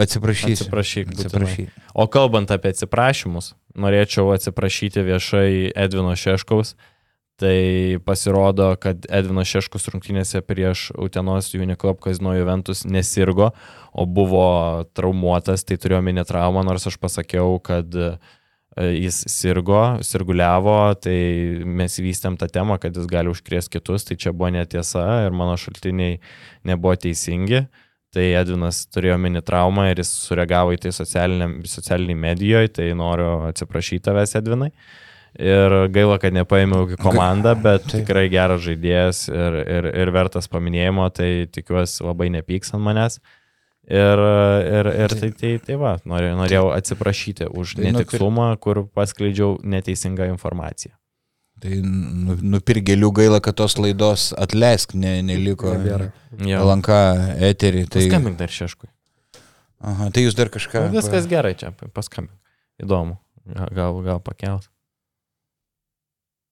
atsiprašysiu. Atsiprašyk, būtinai. Atsiprašyk. O kalbant apie atsiprašymus, norėčiau atsiprašyti viešai Edvino Šeškaus. Tai pasirodo, kad Edvinas Šeškus rungtynėse prieš Utenos Uniclub Kazino Juventus nesirgo, o buvo traumuotas, tai turėjo minė traumą, nors aš pasakiau, kad e, jis sirgo, sirguliavo, tai mes vystėm tą temą, kad jis gali užkrės kitus, tai čia buvo netiesa ir mano šaltiniai nebuvo teisingi. Tai Edvinas turėjo mini traumą ir jis sureagavo į tai socialiniai medijoje, tai noriu atsiprašyti tavęs Edvinai. Ir gaila, kad nepaėmiau komandą, bet Taip. tikrai geras žaidėjas ir, ir, ir vertas paminėjimo, tai tikiuosi labai nepyks ant manęs. Ir, ir, ir tai, tai, tai va, norėjau, norėjau atsiprašyti už Tai netikslumą, kur paskleidžiau neteisingą informaciją. Tai nu- nupirk gėlių gaila, kad tos laidos atleisk, ne, neliko. Lanka eterį. Tai, Paskambink dar šeškui. aha, tai jūs dar kažką. Nu, Viskas gerai čia, paskambink. Įdomu. Gal, gal, pakels.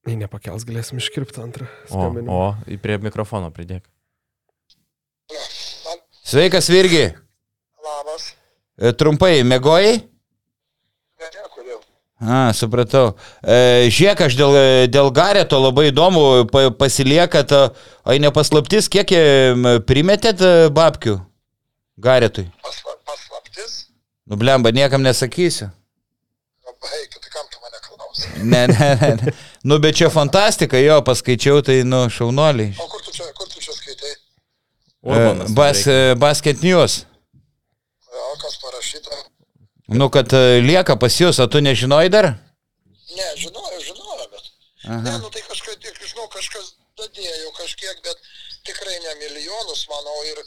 Jei nepakels, galėsim iškirpti antrą. O, o, prie mikrofono pridėk. Sveikas, Virgi. Labas. E, Trumpai, mėgojai? Ne, kodėl? A, supratau. E, žiūrėk, aš dėl, dėl Gareto labai įdomu, pa, pasiliekat, o nepaslaptis, kiek em, primetėt e, babkių Garetui? Pasla, paslaptis? Nu, blemba, niekam nesakysiu. Labai, kad kam tu mane klausi? Ne, ne, ne. ne. Nu, bet čia fantastika, jo, paskaičiau, tai, nu, šaunoliai. O kur tu čia, kur tu čia skaitai? Urbanas. Bas, basket News. O kas parašyta? Nu, kad lieka pas jūs, o tu nežinojai dar? Ne, žinojau, žinojau, bet. Aha. Ne, nu tai kažkas, tik žinau, kažkas dadėjo kažkiek, bet tikrai ne milijonus, manau, ir,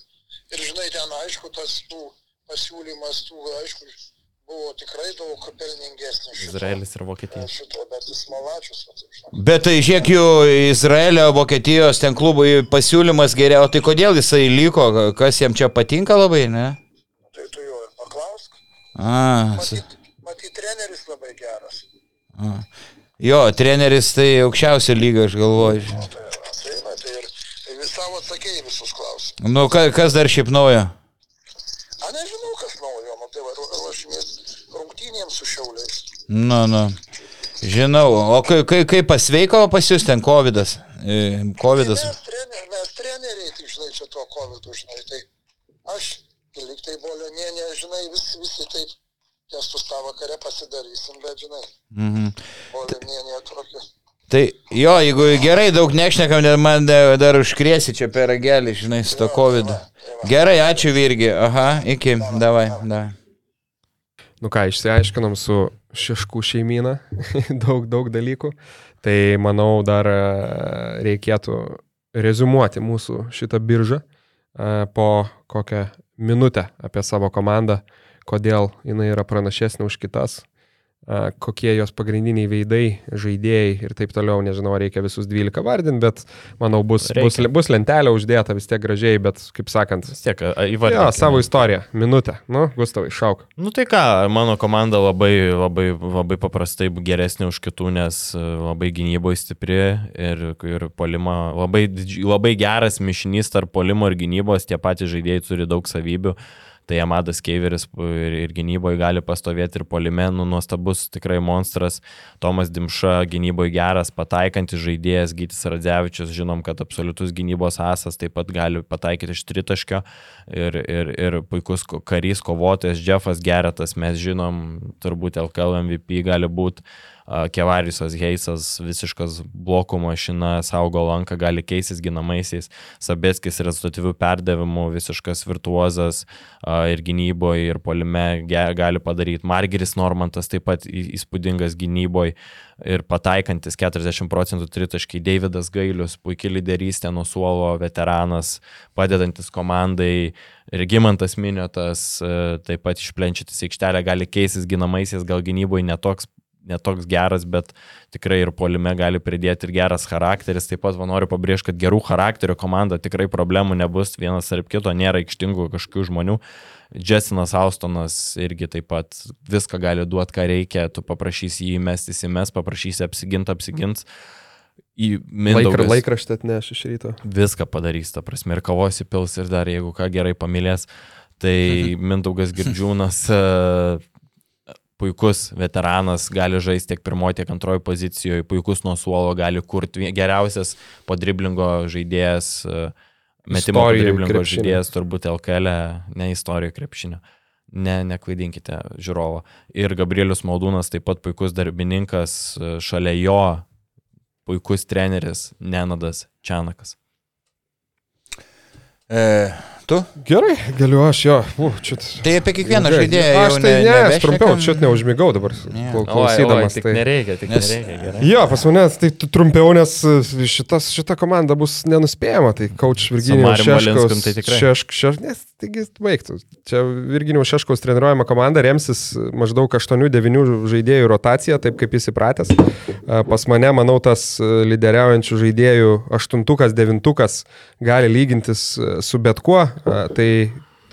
ir žinai, ten aišku, tas tų pasiūlymas, tų, aišku, buvo tikrai daug pelningesnis. Izraelis ir Vokietija. Šito, bet jis malačius. Bet tai žiūrėk, jų Izraelio, Vokietijos ten klubui pasiūlymas geriau, tai kodėl jisai liko, kas jam čia patinka labai, ne? Tai tu jo ir paklausk. A, Matyt, matyt, treneris labai geras. jo, treneris tai aukščiausio lygio, aš galvoju. Tai, va, tai, va, tai ir tai vis savo atsakėjai visus klausimus. Nu, ka, kas dar šiaip naujo? A nežinau, kas naujo, nu tai va, ru- ruošimės rungtynėms su šiauliais. Nu, nu. Žinau, o kai, kai, kai pasveiko pas jūs ten COVID? COVID. Tai mes, trener, mes treneriai, tai žinai, čia tuo COVID, žinai, tai aš, lyg tai bolionėnė, žinai, vis, visi taip testus tą vakarę pasidarysim, bet žinai, Mhm. bolionėnė tokia. Tai jo, jeigu gerai daug nešnekam, net man da- dar užkrėsi čia per ragelį, žinai, su to COVID. Gerai, ačiū Virgi. Aha, iki, davai, davai. Nu ką, išsiaiškinom su šeškų šeimyną daug, daug dalykų. Tai manau, dar e, reikėtų rezumuoti mūsų šitą biržą e, po kokią minutę apie savo komandą, kodėl jinai yra pranašesnė už kitas, kokie jos pagrindiniai veidai, žaidėjai ir taip toliau. Nežinau, reikia visus 12 vardinti, bet manau, bus, bus, Reikia. bus lentelė uždėta vis tiek gražiai, bet kaip sakant, Vis tiek, jo, įvardinti. savo istoriją, minutę. Nu, Gustavai, šauk. Nu tai ką, mano komanda labai, labai, labai paprastai geresnė už kitų, nes e, labai gynyboje stipri ir, ir polima, labai, labai geras mišinys tarp polimo ir gynybos, tie patys žaidėjai turi daug savybių. Tai Amadas Keiveris ir, ir gynyboje gali pastovėti ir polime, nu, nuostabus tikrai monstras. Tomas Dimša gynyboje geras, pataikantis žaidėjas, Gytis Radzevičius, žinom, kad absoliutus gynybos asas taip pat gali pataikyti iš tritaškio ir, ir, ir puikus karys, kovotojas Jeffas Geretas, mes žinom, turbūt LKL MVP gali būti. Kevarisas Heisas, visiškas blokų mašina, saugo lanką, gali keistis ginamaisiais. Sabėskis rezultatyvių perdavimų, visiškas virtuozas ir gynyboje, ir polime gali padaryti. Margeris Normantas taip pat įspūdingas gynyboje ir pataikantis 40 procentų tritaškai. Davidas Gailius, puikiai lyderystė nuo suolo, veteranas, padedantis komandai. Regimantas Minėtas, taip pat išplenčiantis aikštelę, gali keistis ginamaisiais, gal gynyboje netoks netoks geras, bet tikrai ir polime gali pridėti ir geras charakteris. Taip pat va, noriu pabrėžti, kad gerų charakterio komanda tikrai problemų nebus, vienas ar kito nėra aikštingų kažkokių žmonių. Jessinas Austonas irgi taip pat viską gali duoti, ką reikia, tu paprašysi jį įmesti, įsimes, paprašysi apsiginti, apsigins. Į Mindaugas laikraštį atneš iš ryto. viską padarys, ta prasme, ir kavos įpils, ir dar jeigu ką gerai pamilės. Tai Mindaugas Girdžiūnas puikus veteranas, gali žaisti tiek pirmoji, tiek antroji pozicijoje, puikus nuo suolo, gali kurti geriausias podriblingo žaidėjas, e, metimo Istorijoj podriblingo krepšinio. žaidėjas, turbūt LKL, ne istorijoje krepšinio. Ne, neklaidinkite žiūrovo. Ir Gabrielius Maudūnas taip pat puikus darbininkas, e, šalia jo puikus treneris Nenadas Čianakas. E, tu? Gerai, galiu aš jo. U, čia... Tai apie kiekvieną Ilgai. žaidėją. Aš jau tai ne, aš nebešnekam? trumpiau, čia neužmigau dabar, Ne. klau- klausydamas. tik tai... nereikia, tik Nes- nereikia. Gerai. Jo, pas mane tai trumpiau, nes e, šitas, šita komanda bus nenuspėjama. Tai coach Virginijos Marium Šeškaus. Tai. Šešk, šeš, nes, taigi baigtų. Čia Virginijos Šeškaus treniruojama komanda remsis maždaug 8-9 žaidėjų rotacija, taip kaip jis įpratęs. E, Pas mane, manau, tas e, lyderiaujančių žaidėjų aštuntukas, devintukas gali lygintis su bet kuo. Tai,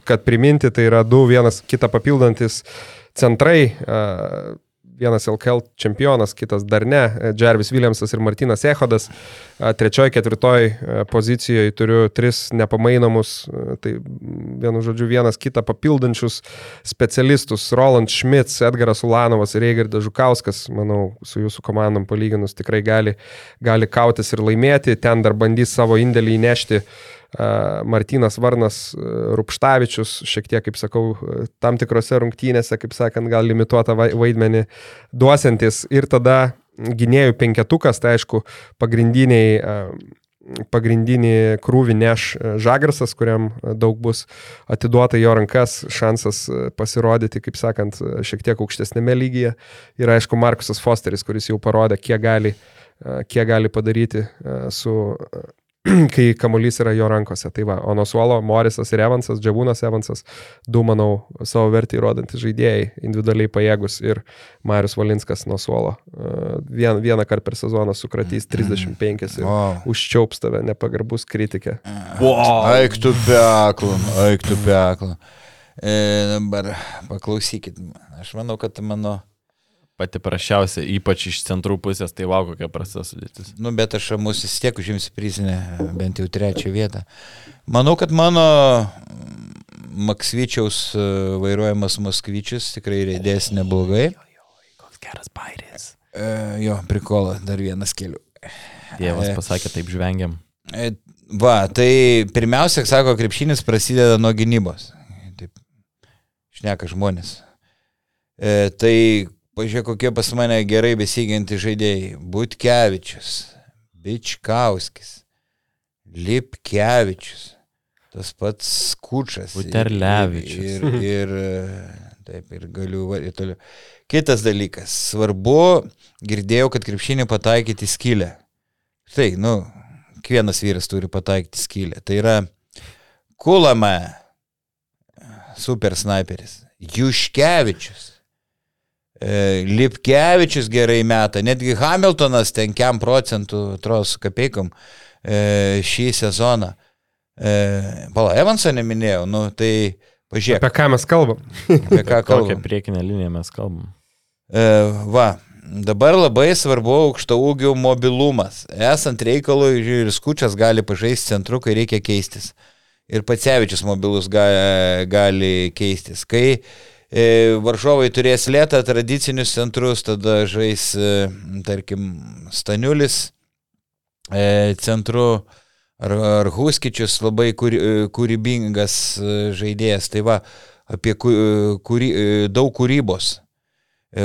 kad priminti, tai yra du vienas kitą papildantis centrai. vienas LKL čempionas, kitas dar ne, Jarvis Williamsas ir Martinas Ehodas. Trečioji, ketvirtoji pozicijoje turiu tris nepamainomus, tai vienu žodžiu vienas kitą papildančius specialistus - Roland Schmitz, Edgaras Ulanovas ir Eigardas Žukauskas. Manau, su jūsų komandom palyginus tikrai gali, gali kautis ir laimėti. Ten dar bandys savo indėlį įnešti Martinas Varnas Rupštavičius, šiek tiek, kaip sakau, tam tikrose rungtynėse, kaip sakant, gal limituotą vaidmenį duosiantis. Ir tada gynėjų penketukas, tai aišku, pagrindiniai pagrindinį krūvį neš Žagarsas, kuriam daug bus atiduota jo rankas, šansas pasirodyti, kaip sakant, šiek tiek aukštesnėme lygyje. Ir aišku, Markusas Fosteris, kuris jau parodė, kiek gali, kiek gali padaryti su kai kamuolys yra jo rankose. Tai va, o nuo suolo Morisas ir Evansas, Džiavūnas Evansas, du, manau, savo vertį įrodantys žaidėjai, individualiai pajėgus ir Marius Valinskas nuo suolo. Vien, vieną kartą per sezoną sukratys 35 ir wow. užčiaups tave nepagarbus kritikė. Wow. Aik tu peklum, aik tu peklum. E, dabar paklausykit, aš manau, kad mano pati prašiausia, ypač iš centrų pusės, tai wow, kokia prasta sudėtis. Nu, bet aš mūsų vis tiek užimsiu prizinę, bent jau trečią vietą. Manau, kad mano Maksvyčiaus e, vairuojamas Moskvyčius tikrai rėdės neblogai. Koks geras bairis. E, jo, prikola, dar vienas keliu. Dievas e, pasakė, taip žvengiam. E, va, tai pirmiausia, sako, krepšinis prasideda nuo gynybos. Taip, šneka žmonės. E, tai Pažiūrėk, kokie pas mane gerai besiginti žaidėjai. Butkevičius, Bičkauskis, Lipkevičius, tas pats Kučas. Buterlevičius. Ir, ir, ir, taip, ir galiu ir toliau. Kitas dalykas. Svarbu, girdėjau, kad krepšinį pataikyti skylę. Tai, nu, kiekvienas vyras turi pataikyti skylę. Tai yra Kulama, super sniperis. Juškevičius. E, Lipkevičius gerai meta, netgi Hamiltonas ten kiam procentų, atrodo, su kapeikom e, šį sezoną. E, Pala, Evansą neminėjau, nu tai pažiūrėk. Apie ką mes kalbam? Apie ką kalbam? Kokią priekinę liniją mes kalbam? Va, dabar labai svarbu aukšto ūgio mobilumas. Esant reikalui, ir skučias gali pažaisti centru, kai reikia keistis. Ir pats Evičius mobilus gali, gali keistis. Kai varžovai turės lėtą tradicinius centrus, tada žais, e, tarkim, Staniulis e, centru ar, ar Huskičius labai kūrybingas žaidėjas. Tai va, apie kūry, daug kūrybos.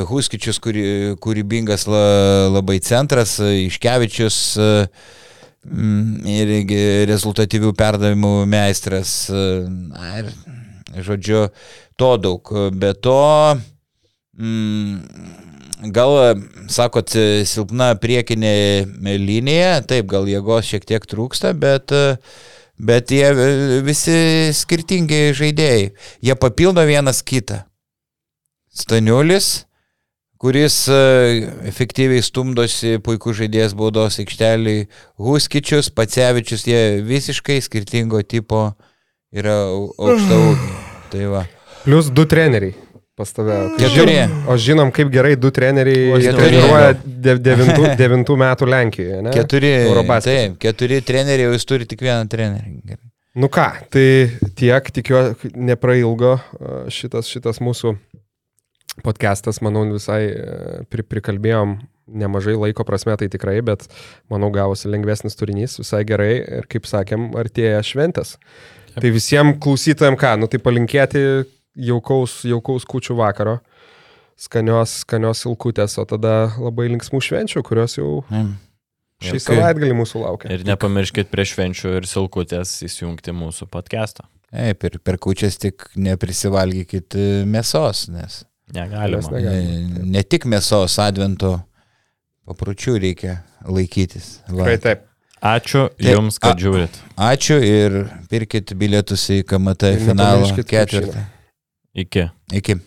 Huskičius kūry, kūrybingas la, labai centras, Iškevičius irgi rezultatyvių perdavimų meistras. Na, ir, žodžiu, to daug. Be to, mm, gal, sakot, silpna priekinė linija, taip, gal jėgos šiek tiek trūksta, bet, bet jie visi skirtingi žaidėjai. Jie papildo vienas kitą. Staniulis, kuris efektyviai stumdosi, puikų žaidėjas baudos aikšteliai, Huskičius, Pacevičius, jie visiškai skirtingo tipo yra aukšta ūkė. Tai va. Plus du treneriai pas tave. Keturi. O žinom, kaip gerai du treneriai treniruoja devintų, devintų metų Lenkijoje. Ne? Keturi. Taip, keturi treneriai, o jūs turite tik vieną trenerį. Nu ką, tai tiek, tikiuosi, neprailgo šitas, šitas mūsų podcastas, manau, visai pri, prikalbėjom nemažai laiko prasme, tai tikrai, bet manau gavosi lengvesnis turinys, visai gerai ir kaip sakėm, artėja šventės. Tai visiems klausytojams ką, nu tai palinkėti jaukaus, jaukaus kučių vakaro, skanios, skanios ilkutės, o tada labai linksmų švenčių, kurios jau mm. šį savaitgalį mūsų laukia. Ir nepamirškit prie švenčių ir silkutės įsijungti mūsų podcastą. Ei, per, per kučias tik neprisivalgykit mėsos, nes. Negalima. Ne, ne tik mėsos advento papročių reikia laikytis. Va. Tikrai taip. Ačiū tai, Jums, kad žiūrit. Ačiū ir pirkit bilietus į KMT finalą ketvirtą. Iki. Iki.